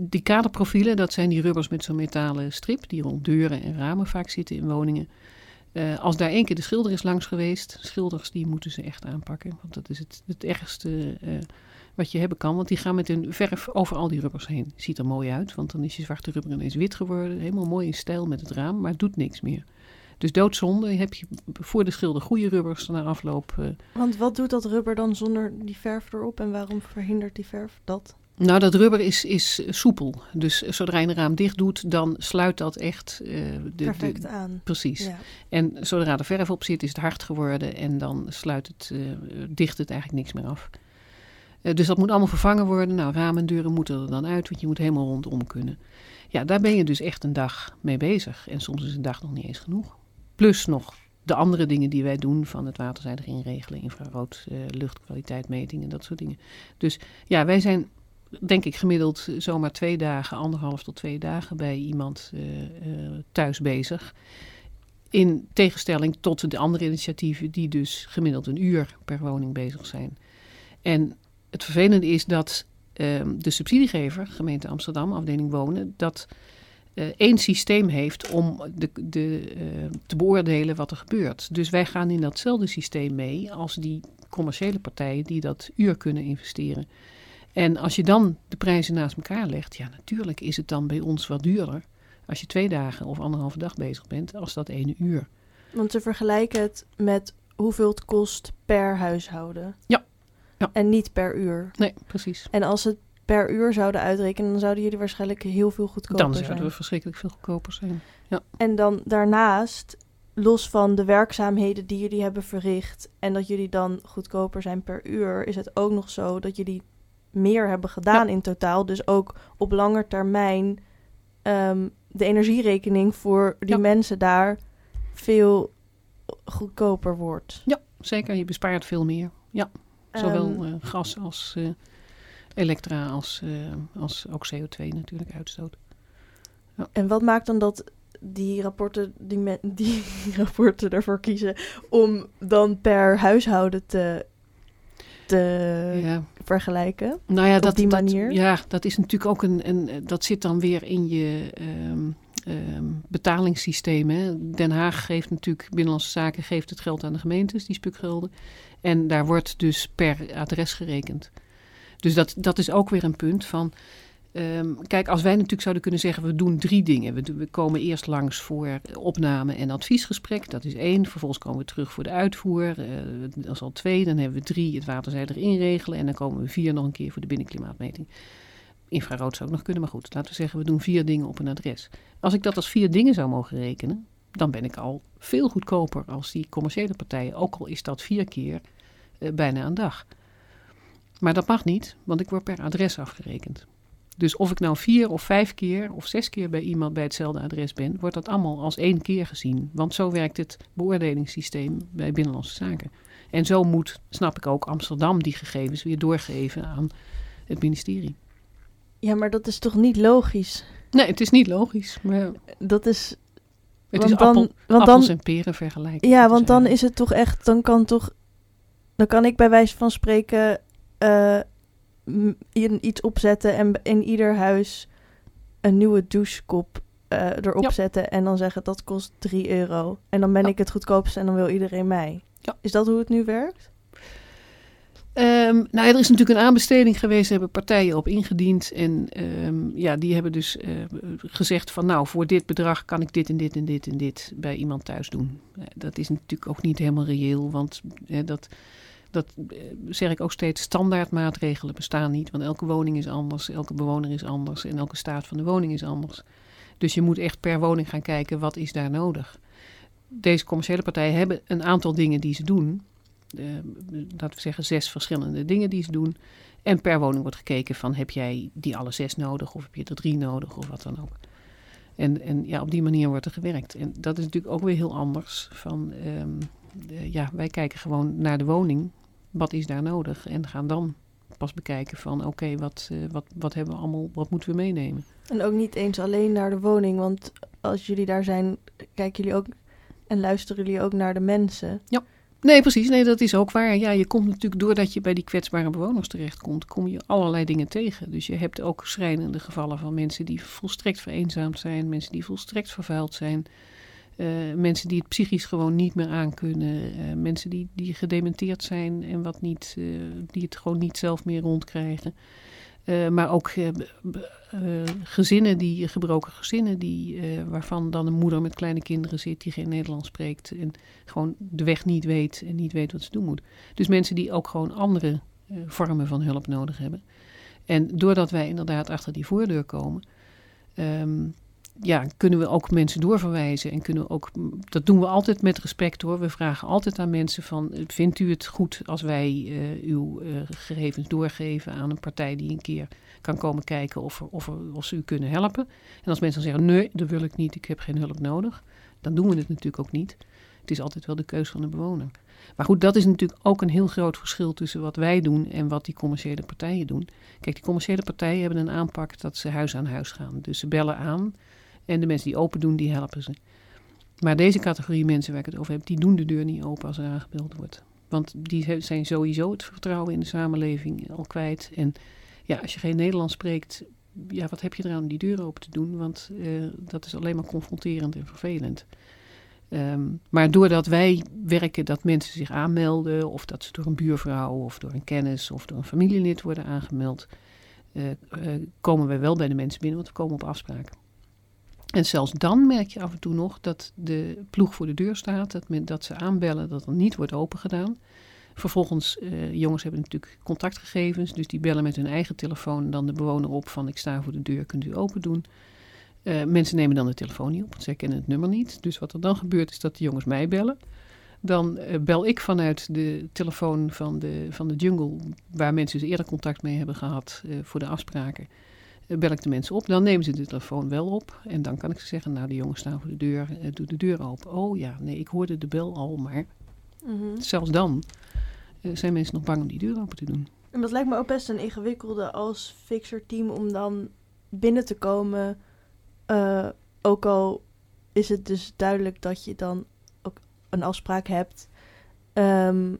die kaderprofielen, dat zijn die rubbers met zo'n metalen strip. die rond deuren en ramen vaak zitten in woningen. Als daar één keer de schilder is langs geweest, schilders die moeten ze echt aanpakken. Want dat is het, het ergste wat je hebben kan. Want die gaan met hun verf over al die rubbers heen. Ziet er mooi uit, want dan is je zwarte rubber ineens wit geworden. Helemaal mooi in stijl met het raam, maar het doet niks meer. Dus doodzonde heb je voor de schilder goede rubbers na afloop. Uh, want wat doet dat rubber dan zonder die verf erop en waarom verhindert die verf dat? Nou, dat rubber is, is soepel. Dus zodra je een raam dicht doet, dan sluit dat echt... Uh, de, Perfect de, aan. Precies. Ja. En zodra er verf op zit, is het hard geworden en dan sluit het, uh, dicht het eigenlijk niks meer af. Uh, dus dat moet allemaal vervangen worden. Nou, ramen en deuren moeten er dan uit, want je moet helemaal rondom kunnen. Ja, daar ben je dus echt een dag mee bezig. En soms is een dag nog niet eens genoeg. Plus nog de andere dingen die wij doen, van het waterzijdig inregelen, infrarood, luchtkwaliteitmetingen, dat soort dingen. Dus ja, wij zijn denk ik gemiddeld zomaar twee dagen, anderhalf tot twee dagen bij iemand uh, thuis bezig. In tegenstelling tot de andere initiatieven die dus gemiddeld een uur per woning bezig zijn. En het vervelende is dat uh, de subsidiegever, gemeente Amsterdam, afdeling wonen, dat uh, één systeem heeft om de, de, uh, te beoordelen wat er gebeurt. Dus wij gaan in datzelfde systeem mee als die commerciële partijen die dat uur kunnen investeren. En als je dan de prijzen naast elkaar legt, ja, natuurlijk is het dan bij ons wat duurder als je twee dagen of anderhalve dag bezig bent, als dat ene uur. Want ze vergelijken het met hoeveel het kost per huishouden. Ja. Ja. En niet per uur. Nee, precies. En als het per uur zouden uitrekenen, dan zouden jullie waarschijnlijk heel veel goedkoper zijn. Dan zouden we verschrikkelijk veel goedkoper zijn. Ja. En dan daarnaast, los van de werkzaamheden die jullie hebben verricht en dat jullie dan goedkoper zijn per uur, is het ook nog zo dat jullie meer hebben gedaan ja. in totaal. Dus ook op lange termijn um, de energierekening voor die ja. mensen daar veel goedkoper wordt. Ja, zeker. Je bespaart veel meer. Ja, zowel um, uh, gas als uh, elektra als, uh, als ook CO2 natuurlijk uitstoot. Ja. En wat maakt dan dat die rapporten, die, die rapporten ervoor kiezen om dan per huishouden te, te ja. vergelijken. Nou ja, op dat, die dat- manier? ja, dat is natuurlijk ook een, een. Dat zit dan weer in je ehm, ehm, betalingssysteem. Hè. Den Haag geeft natuurlijk, Binnenlandse Zaken geeft het geld aan de gemeentes, die spukgelden. En daar wordt dus per adres gerekend. Dus dat, dat is ook weer een punt van. ehm, kijk, als wij natuurlijk zouden kunnen zeggen, we doen drie dingen. We, komen eerst langs voor opname en adviesgesprek, dat is één. Vervolgens komen we terug voor de uitvoer, eh, dat is al twee. Dan hebben we drie, het waterzij erin regelen. En dan komen we vier nog een keer voor de binnenklimaatmeting. Infrarood zou ook nog kunnen, maar goed, laten we zeggen, we doen vier dingen op een adres. Als ik dat als vier dingen zou mogen rekenen, dan ben ik al veel goedkoper als die commerciële partijen. Ook al is dat vier keer bijna een dag. Maar dat mag niet, want ik word per adres afgerekend. Dus of ik nou vier of vijf keer of zes keer bij iemand bij hetzelfde adres ben, wordt dat allemaal als één keer gezien. Want zo werkt het beoordelingssysteem bij Binnenlandse Zaken. En zo moet, snap ik ook, Amsterdam die gegevens weer doorgeven aan het ministerie. Ja, maar dat is toch niet logisch? Nee, het is niet logisch, maar Dat is. het want is dan, appel, want appels dan, en peren vergelijken. ja, want dan is het toch echt. Dan kan toch. Dan kan ik bij wijze van spreken. in iets opzetten en in ieder huis een nieuwe douchekop eh, erop Ja. zetten. En dan zeggen dat kost 3 euro. En dan ben Ja. ik het goedkoopste en dan wil iedereen mij. Ja. Is dat hoe het nu werkt? Ehm, nou, er is natuurlijk een aanbesteding geweest, daar hebben partijen op ingediend. En ehm, ja, die hebben dus eh, gezegd van nou, voor dit bedrag kan ik dit en dit en dit en dit bij iemand thuis doen. Dat is natuurlijk ook niet helemaal reëel, want eh, dat, dat eh, zeg ik ook steeds, standaardmaatregelen bestaan niet. Want elke woning is anders, elke bewoner is anders en elke staat van de woning is anders. Dus je moet echt per woning gaan kijken, wat is daar nodig? Deze commerciële partijen hebben een aantal dingen die ze doen eh, laten we zeggen, zes verschillende dingen die ze doen. En per woning wordt gekeken van heb jij die alle zes nodig of heb je er drie nodig of wat dan ook. En, en ja, op die manier wordt er gewerkt. En dat is natuurlijk ook weer heel anders. Van, ehm, eh, ja, wij kijken gewoon naar de woning. Wat is daar nodig? En gaan dan pas bekijken van oké, wat, eh, wat, wat hebben we allemaal, wat moeten we meenemen? En ook niet eens alleen naar de woning. Want als jullie daar zijn, kijken jullie ook en luisteren jullie ook naar de mensen. Nee, precies. Nee, dat is ook waar. Ja, je komt natuurlijk doordat je bij die kwetsbare bewoners terechtkomt, kom je allerlei dingen tegen. Dus je hebt ook schrijnende gevallen van mensen die volstrekt vereenzaamd zijn, mensen die volstrekt vervuild zijn, eh, mensen die het psychisch gewoon niet meer aankunnen, eh, mensen die, die gedementeerd zijn en wat niet, eh, die het gewoon niet zelf meer rondkrijgen. Maar ook gezinnen, die, gebroken gezinnen, die, waarvan dan een moeder met kleine kinderen zit die geen Nederlands spreekt. En gewoon de weg niet weet en niet weet wat ze doen moet. Dus mensen die ook gewoon andere vormen van hulp nodig hebben. En doordat wij inderdaad achter die voordeur komen, ehm, ja, kunnen we ook mensen doorverwijzen. En kunnen we ook, dat doen we altijd met respect hoor. We vragen altijd aan mensen van, vindt u het goed als wij eh, uw eh, gegevens doorgeven aan een partij die een keer kan komen kijken of, of, of ze u kunnen helpen. En als mensen dan zeggen, nee, dat wil ik niet, ik heb geen hulp nodig. Dan doen we het natuurlijk ook niet. Het is altijd wel de keus van de bewoner. Maar goed, dat is natuurlijk ook een heel groot verschil tussen wat wij doen en wat die commerciële partijen doen. Kijk, die commerciële partijen hebben een aanpak dat ze huis aan huis gaan. Dus ze bellen aan en de mensen die open doen, die helpen ze. Maar deze categorie mensen waar ik het over heb, die doen de deur niet open als er aangebeld wordt. Want die zijn sowieso het vertrouwen in de samenleving al kwijt. En ja, als je geen Nederlands spreekt, ja, wat heb je eraan om die deur open te doen? Want eh, dat is alleen maar confronterend en vervelend. Ehm, maar doordat wij werken dat mensen zich aanmelden, of dat ze door een buurvrouw of door een kennis of door een familielid worden aangemeld, eh, eh, komen wij wel bij de mensen binnen, want we komen op afspraken. En zelfs dan merk je af en toe nog dat de ploeg voor de deur staat, dat, dat ze aanbellen, dat er niet wordt opengedaan. Vervolgens, eh, jongens hebben natuurlijk contactgegevens, dus die bellen met hun eigen telefoon dan de bewoner op van ik sta voor de deur, kunt u open doen. Eh, mensen nemen dan de telefoon niet op, want zij kennen het nummer niet. Dus wat er dan gebeurt is dat de jongens mij bellen. Dan eh, bel ik vanuit de telefoon van de, van de jungle, waar mensen dus eerder contact mee hebben gehad eh, voor de afspraken. Bel ik de mensen op, dan nemen ze de telefoon wel op. En dan kan ik ze zeggen, nou de jongens staan voor de deur, eh, doe de deur open. Oh ja, nee, ik hoorde de bel al, maar zelfs dan eh, zijn mensen nog bang om die deur open te doen. En dat lijkt me ook best een ingewikkelde als fixer team om dan binnen te komen. eh, ook al is het dus duidelijk dat je dan ook een afspraak hebt. Ehm,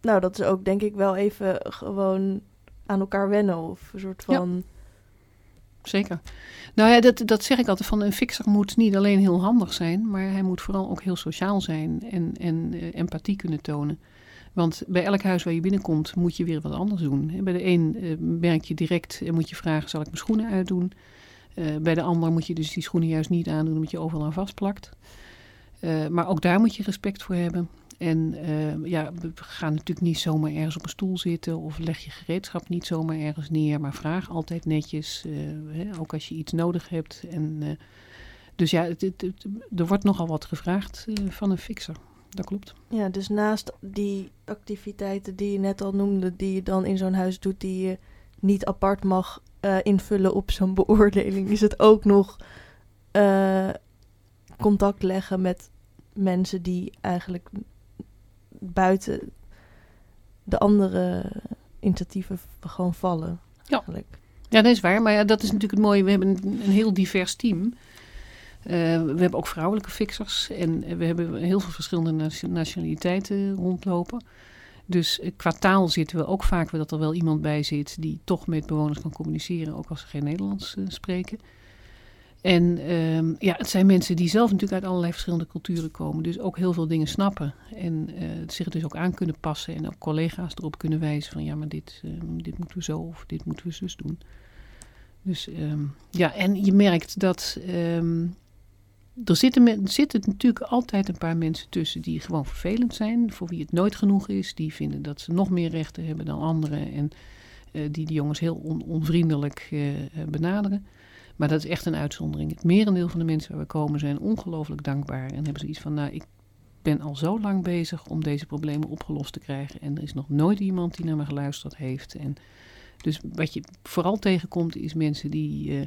nou, dat is ook denk ik wel even gewoon aan elkaar wennen of een soort van. Zeker. Nou ja, dat, dat zeg ik altijd van een fixer moet niet alleen heel handig zijn, maar hij moet vooral ook heel sociaal zijn en, en eh, empathie kunnen tonen. Want bij elk huis waar je binnenkomt moet je weer wat anders doen. Bij de een eh, merk je direct en moet je vragen, zal ik mijn schoenen uitdoen? Uh, bij de ander moet je dus die schoenen juist niet aandoen omdat je overal aan vastplakt. Maar ook daar moet je respect voor hebben. En uh, ja, we gaan natuurlijk niet zomaar ergens op een stoel zitten of leg je gereedschap niet zomaar ergens neer, maar vraag altijd netjes, hè, ook als je iets nodig hebt. En, dus ja, het, er wordt nogal wat gevraagd van een fixer. Dat klopt. Ja, dus naast die activiteiten die je net al noemde, die je dan in zo'n huis doet, die je niet apart mag invullen op zo'n beoordeling, is het ook nog contact leggen met mensen die eigenlijk buiten de andere initiatieven gewoon vallen. Ja. Eigenlijk. ja, dat is waar. Maar ja, dat is natuurlijk het mooie. We hebben een, een heel divers team. Uh, we hebben ook vrouwelijke fixers en we hebben heel veel verschillende nationaliteiten rondlopen. Dus eh, qua taal zitten we ook vaak dat er wel iemand bij zit die toch met bewoners kan communiceren, ook als ze geen Nederlands uh, spreken. En um, ja, het zijn mensen die zelf natuurlijk uit allerlei verschillende culturen komen, dus ook heel veel dingen snappen en uh, zich dus ook aan kunnen passen en ook collega's erop kunnen wijzen van ja, maar dit, uh, dit moeten we zo of dit moeten we zus doen. Dus um, ja, en je merkt dat er zitten, natuurlijk altijd een paar mensen tussen die gewoon vervelend zijn, voor wie het nooit genoeg is, die vinden dat ze nog meer rechten hebben dan anderen en uh, die de jongens heel on, onvriendelijk uh, benaderen. Maar dat is echt een uitzondering. Het merendeel van de mensen waar we komen zijn ongelooflijk dankbaar en hebben zoiets van, nou, ik ben al zo lang bezig om deze problemen opgelost te krijgen en er is nog nooit iemand die naar me geluisterd heeft. En dus wat je vooral tegenkomt is mensen die uh,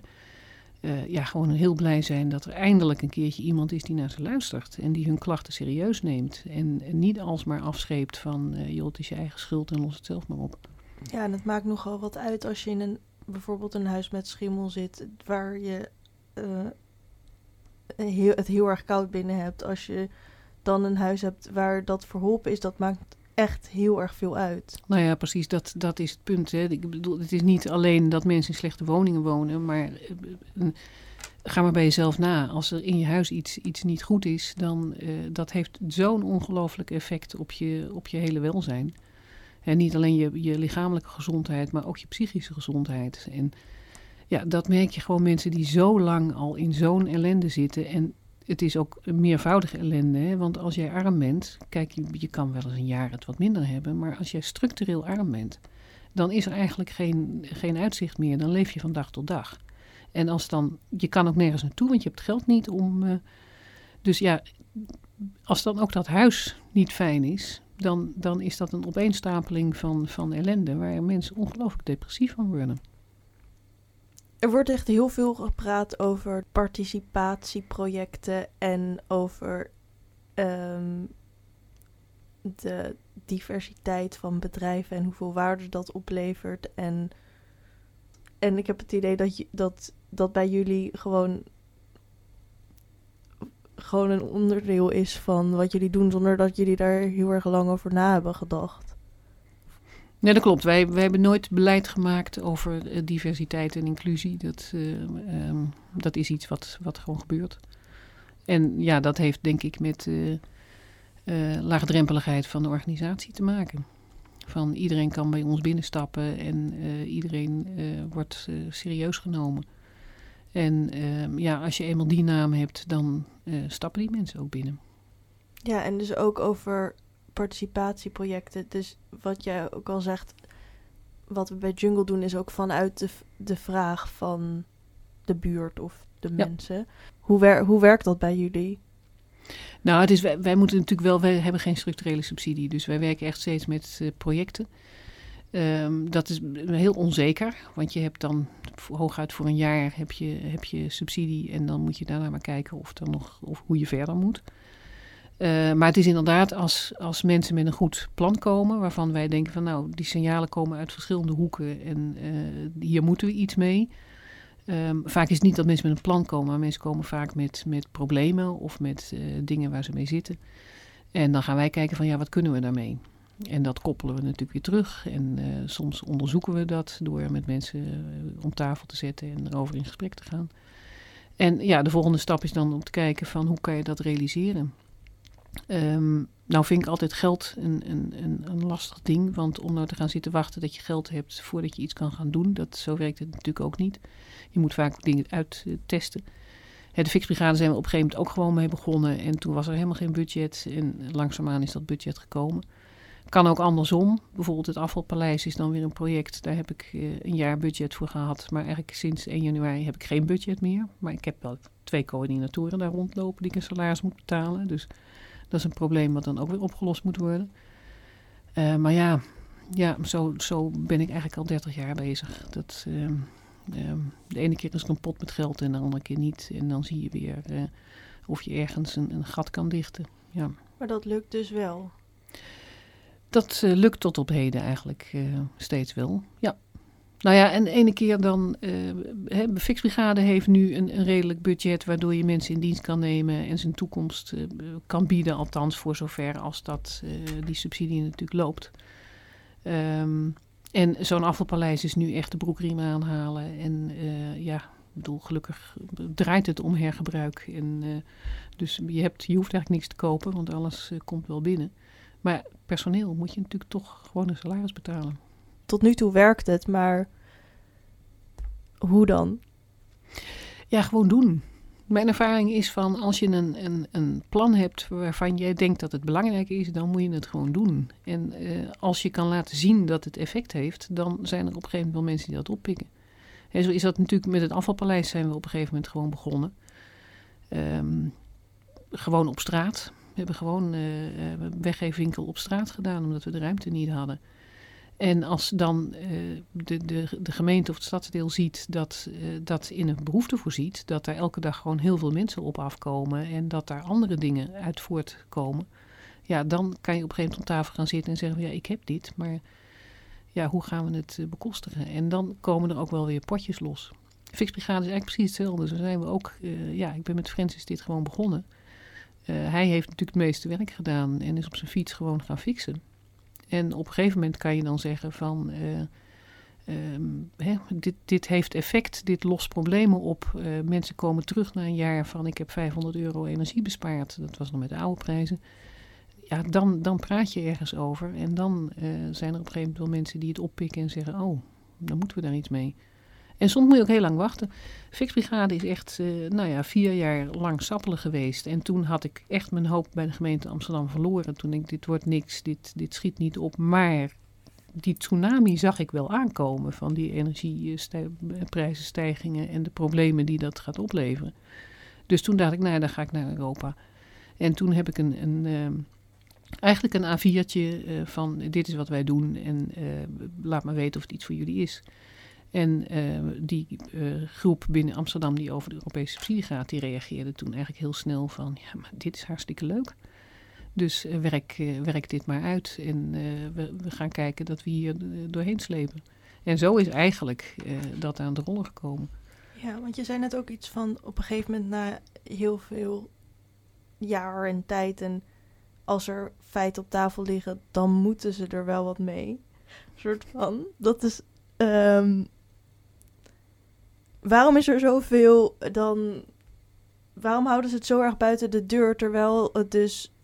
uh, ja, gewoon heel blij zijn dat er eindelijk een keertje iemand is die naar ze luistert. En die hun klachten serieus neemt. En, en niet alsmaar afscheept van, uh, joh, het is je eigen schuld en los het zelf maar op. Ja, en het maakt nogal wat uit als je in een, bijvoorbeeld een huis met schimmel zit, waar je uh, heel, het heel erg koud binnen hebt. Als je dan een huis hebt waar dat verholpen is, dat maakt echt heel erg veel uit. Nou ja, precies, dat, dat is het punt. Hè. Ik bedoel, het is niet alleen dat mensen in slechte woningen wonen, maar uh, ga maar bij jezelf na. Als er in je huis iets, iets niet goed is, dan uh, dat heeft zo'n ongelooflijk effect op je, op je hele welzijn. En niet alleen je, je lichamelijke gezondheid, maar ook je psychische gezondheid. En ja, dat merk je gewoon mensen die zo lang al in zo'n ellende zitten. En het is ook een meervoudige ellende. Hè? Want als jij arm bent, kijk, je, je kan wel eens een jaar het wat minder hebben. Maar als jij structureel arm bent, dan is er eigenlijk geen, geen uitzicht meer. Dan leef je van dag tot dag. En als dan, je kan ook nergens naartoe, want je hebt geld niet om. Uh, dus ja, als dan ook dat huis niet fijn is, dan, dan is dat een opeenstapeling van, van ellende waar mensen ongelooflijk depressief van worden. Er wordt echt heel veel gepraat over participatieprojecten en over um, de diversiteit van bedrijven en hoeveel waarde dat oplevert. En, en ik heb het idee dat, dat, dat bij jullie gewoon, gewoon een onderdeel is van wat jullie doen, zonder dat jullie daar heel erg lang over na hebben gedacht. Nee, dat klopt. Wij, hebben nooit beleid gemaakt over uh, diversiteit en inclusie. Dat, uh, um, dat is iets wat, wat gewoon gebeurt. En ja, dat heeft denk ik met uh, laagdrempeligheid van de organisatie te maken. Van iedereen kan bij ons binnenstappen en iedereen wordt serieus genomen. En ehm, ja, als je eenmaal die naam hebt, dan stappen die mensen ook binnen. Ja, en dus ook over participatieprojecten. Dus wat jij ook al zegt, wat we bij Jungle doen, is ook vanuit de, de vraag van de buurt of de ja. mensen. Hoe, wer hoe werkt dat bij jullie? Nou, het is, wij, wij, moeten natuurlijk wel, wij hebben geen structurele subsidie, dus wij werken echt steeds met uh, projecten. Um, dat is heel onzeker, want je hebt dan hooguit voor een jaar heb je, heb je subsidie en dan moet je daarna maar kijken of dan nog, of hoe je verder moet. Uh, maar het is inderdaad als, als mensen met een goed plan komen, waarvan wij denken van nou, die signalen komen uit verschillende hoeken en uh, hier moeten we iets mee. Ehm, vaak is het niet dat mensen met een plan komen, maar mensen komen vaak met, met problemen of met uh, dingen waar ze mee zitten. En dan gaan wij kijken van ja, wat kunnen we daarmee? En dat koppelen we natuurlijk weer terug. En uh, soms onderzoeken we dat door met mensen uh, om tafel te zetten en erover in gesprek te gaan. En ja, de volgende stap is dan om te kijken van hoe kan je dat realiseren. Um, nou vind ik altijd geld een, een, een, lastig ding. Want om nou te gaan zitten wachten dat je geld hebt voordat je iets kan gaan doen, dat, zo werkt het natuurlijk ook niet. Je moet vaak dingen uittesten. De fixbrigade zijn we op een gegeven moment ook gewoon mee begonnen. En toen was er helemaal geen budget. En langzaamaan is dat budget gekomen. Kan ook andersom. Bijvoorbeeld het afvalpaleis is dan weer een project. Daar heb ik uh, een jaar budget voor gehad. Maar eigenlijk sinds 1 januari heb ik geen budget meer. Maar ik heb wel twee coördinatoren daar rondlopen die ik een salaris moet betalen. Dus dat is een probleem wat dan ook weer opgelost moet worden. Uh, maar ja, ja zo, zo ben ik eigenlijk al 30 jaar bezig. Dat, uh, uh, de ene keer is het een pot met geld en de andere keer niet. En dan zie je weer eh, of je ergens een, een, gat kan dichten. Ja. Maar dat lukt dus wel? Dat uh, lukt tot op heden eigenlijk uh, steeds wel, ja. Nou ja, en ene keer dan, uh, de Fixbrigade heeft nu een, een, redelijk budget waardoor je mensen in dienst kan nemen en zijn toekomst kan bieden, althans voor zover als dat die subsidie natuurlijk loopt. Um, en zo'n afvalpaleis is nu echt de broekriem aanhalen en ja, ik bedoel, gelukkig draait het om hergebruik. En, dus je, hebt, je hoeft eigenlijk niks te kopen, want alles komt wel binnen. Maar personeel moet je natuurlijk toch gewoon een salaris betalen tot nu toe werkt het, maar hoe dan? Ja, gewoon doen. Mijn ervaring is van als je een, een, een plan hebt waarvan jij denkt dat het belangrijk is, dan moet je het gewoon doen. En uh, als je kan laten zien dat het effect heeft, dan zijn er op een gegeven moment wel mensen die dat oppikken. En zo is dat natuurlijk met het afvalpaleis zijn we op een gegeven moment gewoon begonnen. Um, gewoon op straat. We hebben gewoon een weggeefwinkel op straat gedaan, omdat we de ruimte niet hadden. En als dan uh, de, de, de gemeente of het stadsdeel ziet dat dat in een behoefte voorziet, dat er elke dag gewoon heel veel mensen op afkomen en dat daar andere dingen uit voortkomen, ja, dan kan je op een gegeven moment op tafel gaan zitten en zeggen: Ja, ik heb dit, maar ja, hoe gaan we het bekostigen? En dan komen er ook wel weer potjes los. Fixbrigade is eigenlijk precies hetzelfde. Zo zijn we ook, ja, ik ben met Francis dit gewoon begonnen. Hij heeft natuurlijk het meeste werk gedaan en is op zijn fiets gewoon gaan fixen. En op een gegeven moment kan je dan zeggen van... Um, hè, dit, dit heeft effect, dit lost problemen op. Uh, mensen komen terug na een jaar van ik heb 500 euro energie bespaard. Dat was nog met de oude prijzen. Ja, dan, dan praat je ergens over. En dan zijn er op een gegeven moment wel mensen die het oppikken en zeggen... oh, dan moeten we daar iets mee. En soms moet je ook heel lang wachten. Fixbrigade is echt, uh, nou ja, vier jaar lang sappelen geweest. En toen had ik echt mijn hoop bij de gemeente Amsterdam verloren. Toen ik, dit wordt niks, dit, dit schiet niet op. Maar die tsunami zag ik wel aankomen van die energieprijzenstijgingen en de problemen die dat gaat opleveren. Dus toen dacht ik, nou dan ga ik naar Europa. En toen heb ik een, een uh, eigenlijk een A4'tje uh, van dit is wat wij doen en uh, laat me weten of het iets voor jullie is. En uh, die uh, groep binnen Amsterdam die over de Europese subsidie gaat, die reageerde toen eigenlijk heel snel van, ja, maar dit is hartstikke leuk. Dus uh, werk, werk dit maar uit en we, we, gaan kijken dat we hier doorheen slepen. En zo is eigenlijk dat aan de rollen gekomen. Ja, want je zei net ook iets van op een gegeven moment na heel veel jaar en tijd en als er feiten op tafel liggen, dan moeten ze er wel wat mee. Een soort van. Dat is um, waarom is er zoveel dan. Waarom houden ze het zo erg buiten de deur terwijl het dus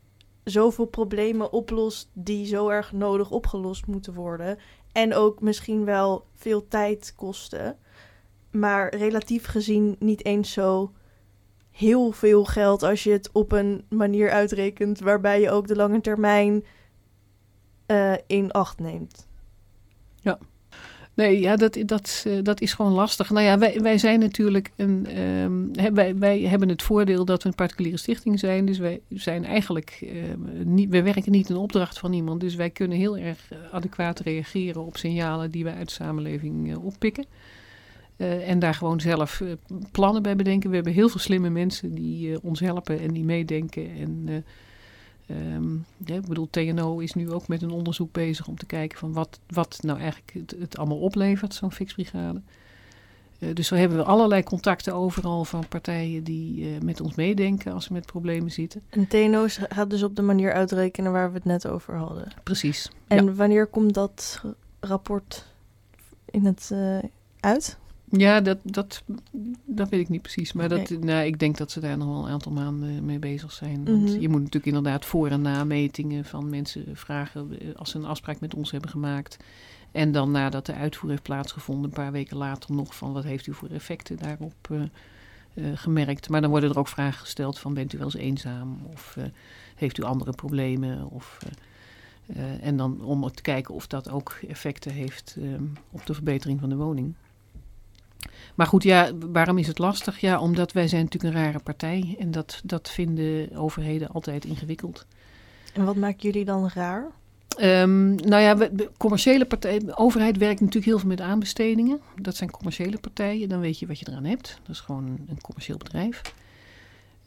zoveel problemen oplost die zo erg nodig opgelost moeten worden? En ook misschien wel veel tijd kosten, maar relatief gezien niet eens zo heel veel geld als je het op een manier uitrekent waarbij je ook de lange termijn uh, in acht neemt. Ja. Nee, ja, dat, dat, uh, dat is gewoon lastig. Nou ja, wij, wij zijn natuurlijk een. Um, wij, wij hebben het voordeel dat we een particuliere stichting zijn. Dus wij zijn eigenlijk. Uh, niet, wij werken niet in opdracht van iemand. Dus wij kunnen heel erg adequaat reageren op signalen die wij uit de samenleving uh, oppikken. en daar gewoon zelf plannen bij bedenken. We hebben heel veel slimme mensen die ons helpen en die meedenken. En Um, ja, ik bedoel, TNO is nu ook met een onderzoek bezig om te kijken van wat, wat nou eigenlijk het, het allemaal oplevert, zo'n fixbrigade. Uh, dus zo hebben we allerlei contacten overal van partijen die uh, met ons meedenken als we met problemen zitten. En TNO gaat dus op de manier uitrekenen waar we het net over hadden. Precies. En ja. wanneer komt dat rapport in het uh, uit? Ja, dat, dat, dat weet ik niet precies. Maar dat, nou, ik denk dat ze daar nog wel een aantal maanden mee bezig zijn. Want Mhm. je moet natuurlijk inderdaad voor- en nametingen van mensen vragen eh, als ze een afspraak met ons hebben gemaakt. En dan nadat de uitvoer heeft plaatsgevonden, een paar weken later nog van wat heeft u voor effecten daarop eh, eh, gemerkt. Maar dan worden er ook vragen gesteld van bent u wel eens eenzaam of heeft u andere problemen of... uh, en dan om te kijken of dat ook effecten heeft um, op de verbetering van de woning. Maar goed, ja, waarom is het lastig? Ja, omdat wij zijn natuurlijk een rare partij en dat, dat vinden overheden altijd ingewikkeld. En wat maakt jullie dan raar? Um, nou ja, we, commerciële partij, de overheid werkt natuurlijk heel veel met aanbestedingen. Dat zijn commerciële partijen, dan weet je wat je eraan hebt. Dat is gewoon een commercieel bedrijf.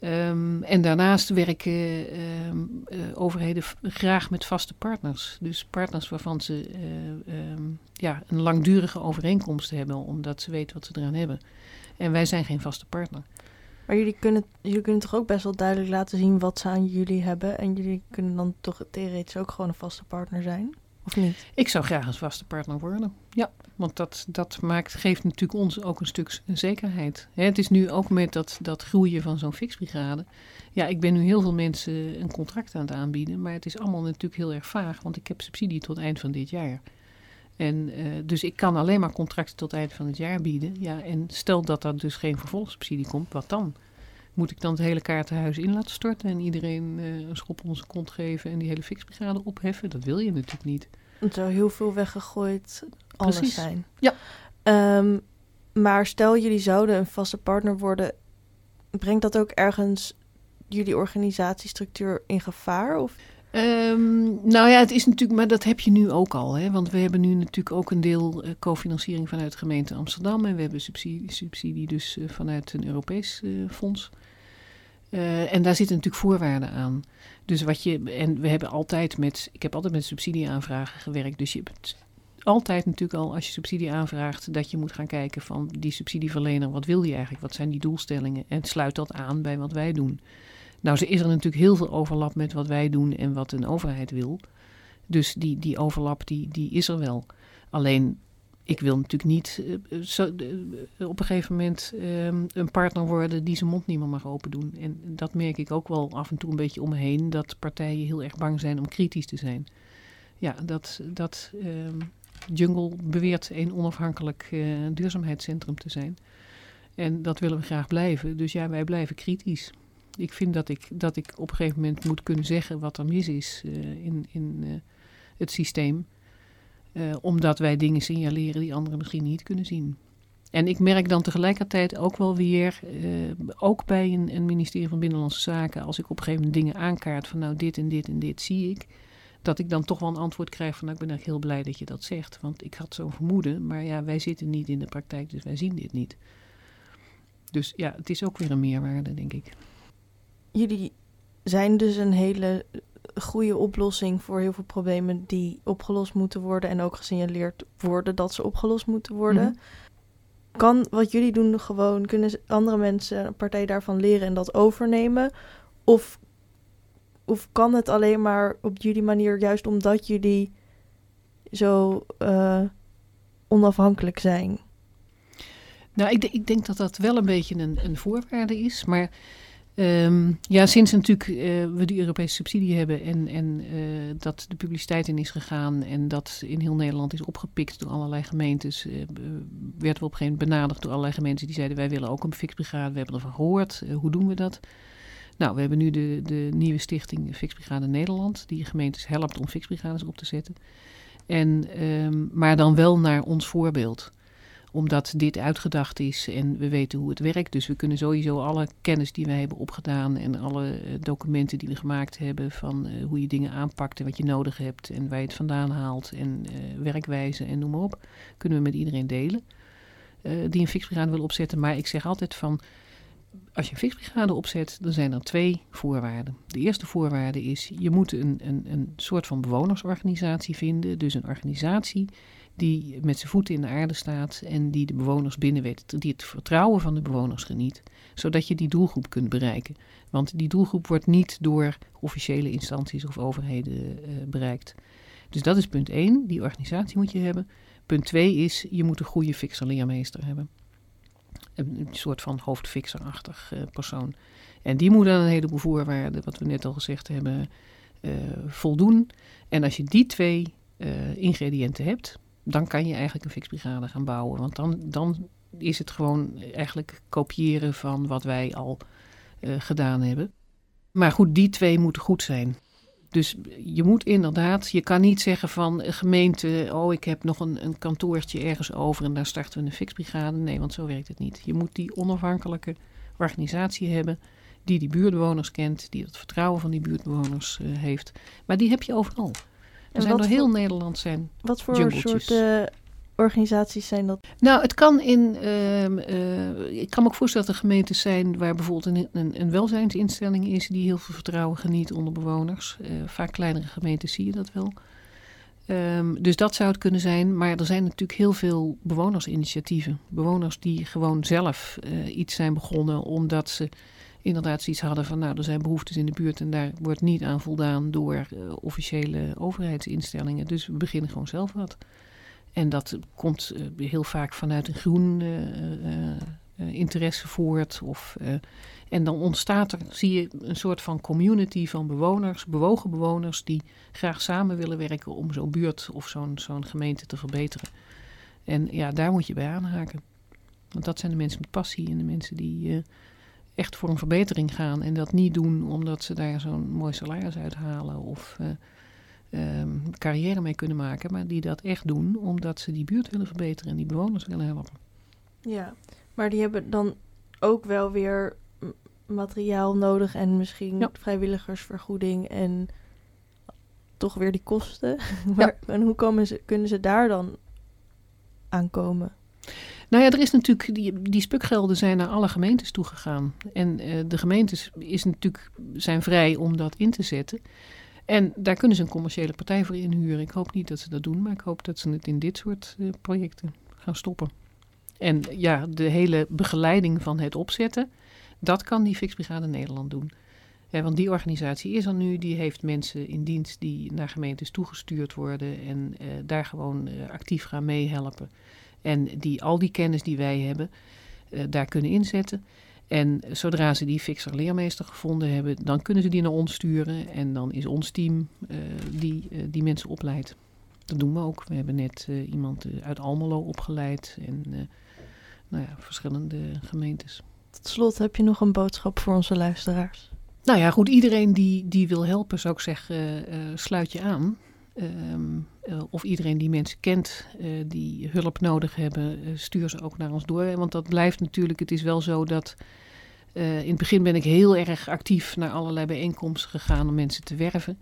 Um, en daarnaast werken um, uh, overheden graag met vaste partners. Dus partners waarvan ze uh, um, ja, een langdurige overeenkomst hebben, omdat ze weten wat ze eraan hebben. En wij zijn geen vaste partner. Maar jullie kunnen, jullie kunnen toch ook best wel duidelijk laten zien wat ze aan jullie hebben. En jullie kunnen dan toch theoretisch ook gewoon een vaste partner zijn? Of niet? Ik zou graag een vaste partner worden. Ja, want dat, dat maakt, geeft natuurlijk ons ook een stuk zekerheid. Hè, het is nu ook met dat, dat groeien van zo'n fixbrigade. Ja, ik ben nu heel veel mensen een contract aan het aanbieden. Maar het is allemaal natuurlijk heel erg vaag. Want ik heb subsidie tot eind van dit jaar. En uh, dus ik kan alleen maar contracten tot eind van het jaar bieden. Ja, en stel dat er dus geen vervolgsubsidie komt, wat dan? Moet ik dan het hele kaartenhuis in laten storten en iedereen uh, een schop onder zijn kont geven en die hele fixbrigade opheffen? Dat wil je natuurlijk niet. Het zou heel veel weggegooid alles Precies. zijn. Ja. Um, maar stel jullie zouden een vaste partner worden, brengt dat ook ergens jullie organisatiestructuur in gevaar? Of? Um, nou ja, het is natuurlijk, maar dat heb je nu ook al. Hè? Want we hebben nu natuurlijk ook een deel uh, cofinanciering vanuit de gemeente Amsterdam. En we hebben subsidie, subsidie dus uh, vanuit een Europees uh, fonds. En daar zitten natuurlijk voorwaarden aan. Dus wat je, en we hebben altijd met, ik heb altijd met subsidieaanvragen gewerkt. Dus je hebt altijd natuurlijk al, als je subsidie aanvraagt, dat je moet gaan kijken van die subsidieverlener, wat wil die eigenlijk? Wat zijn die doelstellingen? En sluit dat aan bij wat wij doen? Nou, is er natuurlijk heel veel overlap met wat wij doen en wat een overheid wil. Dus die, die overlap, die, die is er wel. Alleen, ik wil natuurlijk niet uh, zo, uh, op een gegeven moment uh, een partner worden die zijn mond niet meer mag open doen. En dat merk ik ook wel af en toe een beetje om me heen, dat partijen heel erg bang zijn om kritisch te zijn. Ja, dat, dat ehm, Jungle beweert een onafhankelijk eh, duurzaamheidscentrum te zijn. En dat willen we graag blijven. Dus ja, wij blijven kritisch ik vind dat ik, dat ik op een gegeven moment moet kunnen zeggen wat er mis is uh, in, in uh, het systeem. Omdat wij dingen signaleren die anderen misschien niet kunnen zien. En ik merk dan tegelijkertijd ook wel weer, ook bij een, een, ministerie van Binnenlandse Zaken, als ik op een gegeven moment dingen aankaart van nou dit en dit en dit zie ik, dat ik dan toch wel een antwoord krijg van nou ik ben eigenlijk heel blij dat je dat zegt. Want ik had zo'n vermoeden, maar ja, wij zitten niet in de praktijk, dus wij zien dit niet. Dus ja, het is ook weer een meerwaarde, denk ik jullie zijn dus een hele goede oplossing voor heel veel problemen die opgelost moeten worden en ook gesignaleerd worden dat ze opgelost moeten worden. Mm -hmm. Kan wat jullie doen gewoon, kunnen andere mensen, een partij daarvan leren en dat overnemen? Of, of kan het alleen maar op jullie manier, juist omdat jullie zo uh, onafhankelijk zijn? Nou, ik, ik, denk dat dat wel een beetje een, een voorwaarde is, maar Um, ja, sinds natuurlijk uh, we die Europese subsidie hebben en, en uh, dat de publiciteit in is gegaan en dat in heel Nederland is opgepikt door allerlei gemeentes, uh, werden we op een gegeven moment benaderd door allerlei gemeentes die zeiden wij willen ook een fixbrigade, we hebben ervan gehoord, hoe doen we dat? Nou, we hebben nu de, de nieuwe stichting Fixbrigade Nederland, die gemeentes helpt om fixbrigades op te zetten. En, um, maar dan wel naar ons voorbeeld omdat dit uitgedacht is en we weten hoe het werkt. Dus we kunnen sowieso alle kennis die wij hebben opgedaan en alle uh, documenten die we gemaakt hebben van uh, hoe je dingen aanpakt en wat je nodig hebt en waar je het vandaan haalt en uh, werkwijze en noem maar op, kunnen we met iedereen delen die een fixbrigade wil opzetten. Maar ik zeg altijd van, als je een fixbrigade opzet, dan zijn er twee voorwaarden. De eerste voorwaarde is, je moet een, een, een soort van bewonersorganisatie vinden, dus een organisatie die met zijn voeten in de aarde staat en die de bewoners binnen weet, die het vertrouwen van de bewoners geniet, zodat je die doelgroep kunt bereiken. Want die doelgroep wordt niet door officiële instanties of overheden uh, bereikt. Dus dat is punt 1, die organisatie moet je hebben. Punt 2 is, je moet een goede fixer-leermeester hebben. Een soort van hoofdfixerachtig uh, persoon. En die moet aan een heleboel voorwaarden, wat we net al gezegd hebben, uh, voldoen. En als je die twee uh, ingrediënten hebt, dan kan je eigenlijk een fixbrigade gaan bouwen. Want dan, dan is het gewoon eigenlijk kopiëren van wat wij al gedaan hebben. Maar goed, die twee moeten goed zijn. Dus je moet inderdaad, je kan niet zeggen van gemeente, oh ik heb nog een, een kantoortje ergens over en daar starten we een fixbrigade. Nee, want zo werkt het niet. Je moet die onafhankelijke organisatie hebben die die buurtbewoners kent, die het vertrouwen van die buurtbewoners uh, heeft. Maar die heb je overal. Er zijn door heel Nederland zijn Wat voor soort uh, organisaties zijn dat? Nou, het kan in. Uh, uh, ik kan me ook voorstellen dat er gemeentes zijn waar bijvoorbeeld een, een, welzijnsinstelling is die heel veel vertrouwen geniet onder bewoners. Uh, vaak kleinere gemeentes zie je dat wel. Um, dus dat zou het kunnen zijn. Maar er zijn natuurlijk heel veel bewonersinitiatieven. Bewoners die gewoon zelf iets zijn begonnen omdat ze inderdaad zoiets hadden van, nou, er zijn behoeftes in de buurt en daar wordt niet aan voldaan door officiële overheidsinstellingen. Dus we beginnen gewoon zelf wat. En dat komt uh, heel vaak vanuit een groen uh, interesse voort. Of, en dan ontstaat er, zie je, een soort van community van bewoners, bewogen bewoners, die graag samen willen werken om zo'n buurt of zo'n gemeente te verbeteren. En ja, daar moet je bij aanhaken. Want dat zijn de mensen met passie en de mensen die echt voor een verbetering gaan. En dat niet doen omdat ze daar zo'n mooi salaris uithalen of um, carrière mee kunnen maken. Maar die dat echt doen omdat ze die buurt willen verbeteren en die bewoners willen helpen. Ja, maar die hebben dan ook wel weer materiaal nodig en misschien ja. vrijwilligersvergoeding en toch weer die kosten. maar, ja. En hoe komen ze, kunnen ze daar dan aankomen? Nou ja, er is natuurlijk, die, die spukgelden zijn naar alle gemeentes toegegaan. En uh, de gemeentes is natuurlijk, zijn vrij om dat in te zetten. En daar kunnen ze een commerciële partij voor inhuren. Ik hoop niet dat ze dat doen, maar ik hoop dat ze het in dit soort uh, projecten gaan stoppen. En ja, de hele begeleiding van het opzetten, dat kan die Fixbrigade Nederland doen. Ja, want die organisatie is er nu, die heeft mensen in dienst die naar gemeentes toegestuurd worden en uh, daar gewoon actief gaan meehelpen. En die, al die kennis die wij hebben, daar kunnen inzetten. En zodra ze die fixer leermeester gevonden hebben, dan kunnen ze die naar ons sturen. En dan is ons team uh, die uh, die mensen opleidt. Dat doen we ook. We hebben net iemand uit Almelo opgeleid en nou ja, verschillende gemeentes. Tot slot, heb je nog een boodschap voor onze luisteraars? Nou ja, goed. Iedereen die, die wil helpen, zou ik zeggen, sluit je aan. Um, uh, of iedereen die mensen kent uh, die hulp nodig hebben, uh, stuur ze ook naar ons door. Want dat blijft natuurlijk, het is wel zo dat in het begin ben ik heel erg actief naar allerlei bijeenkomsten gegaan om mensen te werven.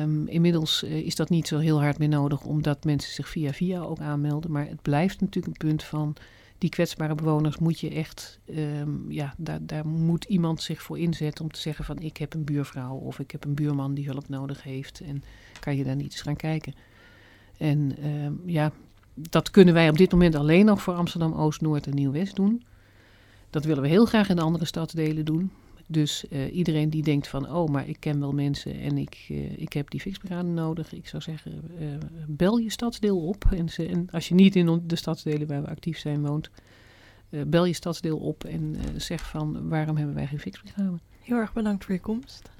Um, inmiddels is dat niet zo heel hard meer nodig, omdat mensen zich via via ook aanmelden. Maar het blijft natuurlijk een punt van die kwetsbare bewoners moet je echt, um, ja, daar, daar moet iemand zich voor inzetten om te zeggen van ik heb een buurvrouw of ik heb een buurman die hulp nodig heeft en kan je daar niet eens gaan kijken. En um, ja, dat kunnen wij op dit moment alleen nog voor Amsterdam Oost, Noord en Nieuw-West doen. Dat willen we heel graag in de andere stadsdelen doen. Dus uh, iedereen die denkt van, oh, maar ik ken wel mensen en ik, uh, ik heb die fixbrigade nodig. Ik zou zeggen, uh, bel je stadsdeel op. En, ze, en, als je niet in de stadsdelen waar we actief zijn woont, bel je stadsdeel op en zeg van, waarom hebben wij geen fixbrigade? Heel erg bedankt voor je komst.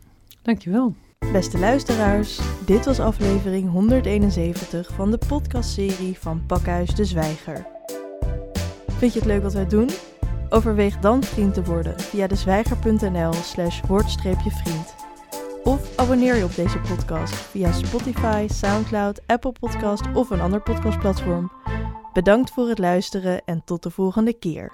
Dankjewel. Beste luisteraars, dit was aflevering 171 van de podcastserie van Pakhuis de Zwijger. Vind je het leuk wat wij doen? Overweeg dan vriend te worden via dezwijger.nl slash woord-vriend. Of abonneer je op deze podcast via Spotify, Soundcloud, Apple Podcast of een ander podcastplatform. Bedankt voor het luisteren en tot de volgende keer.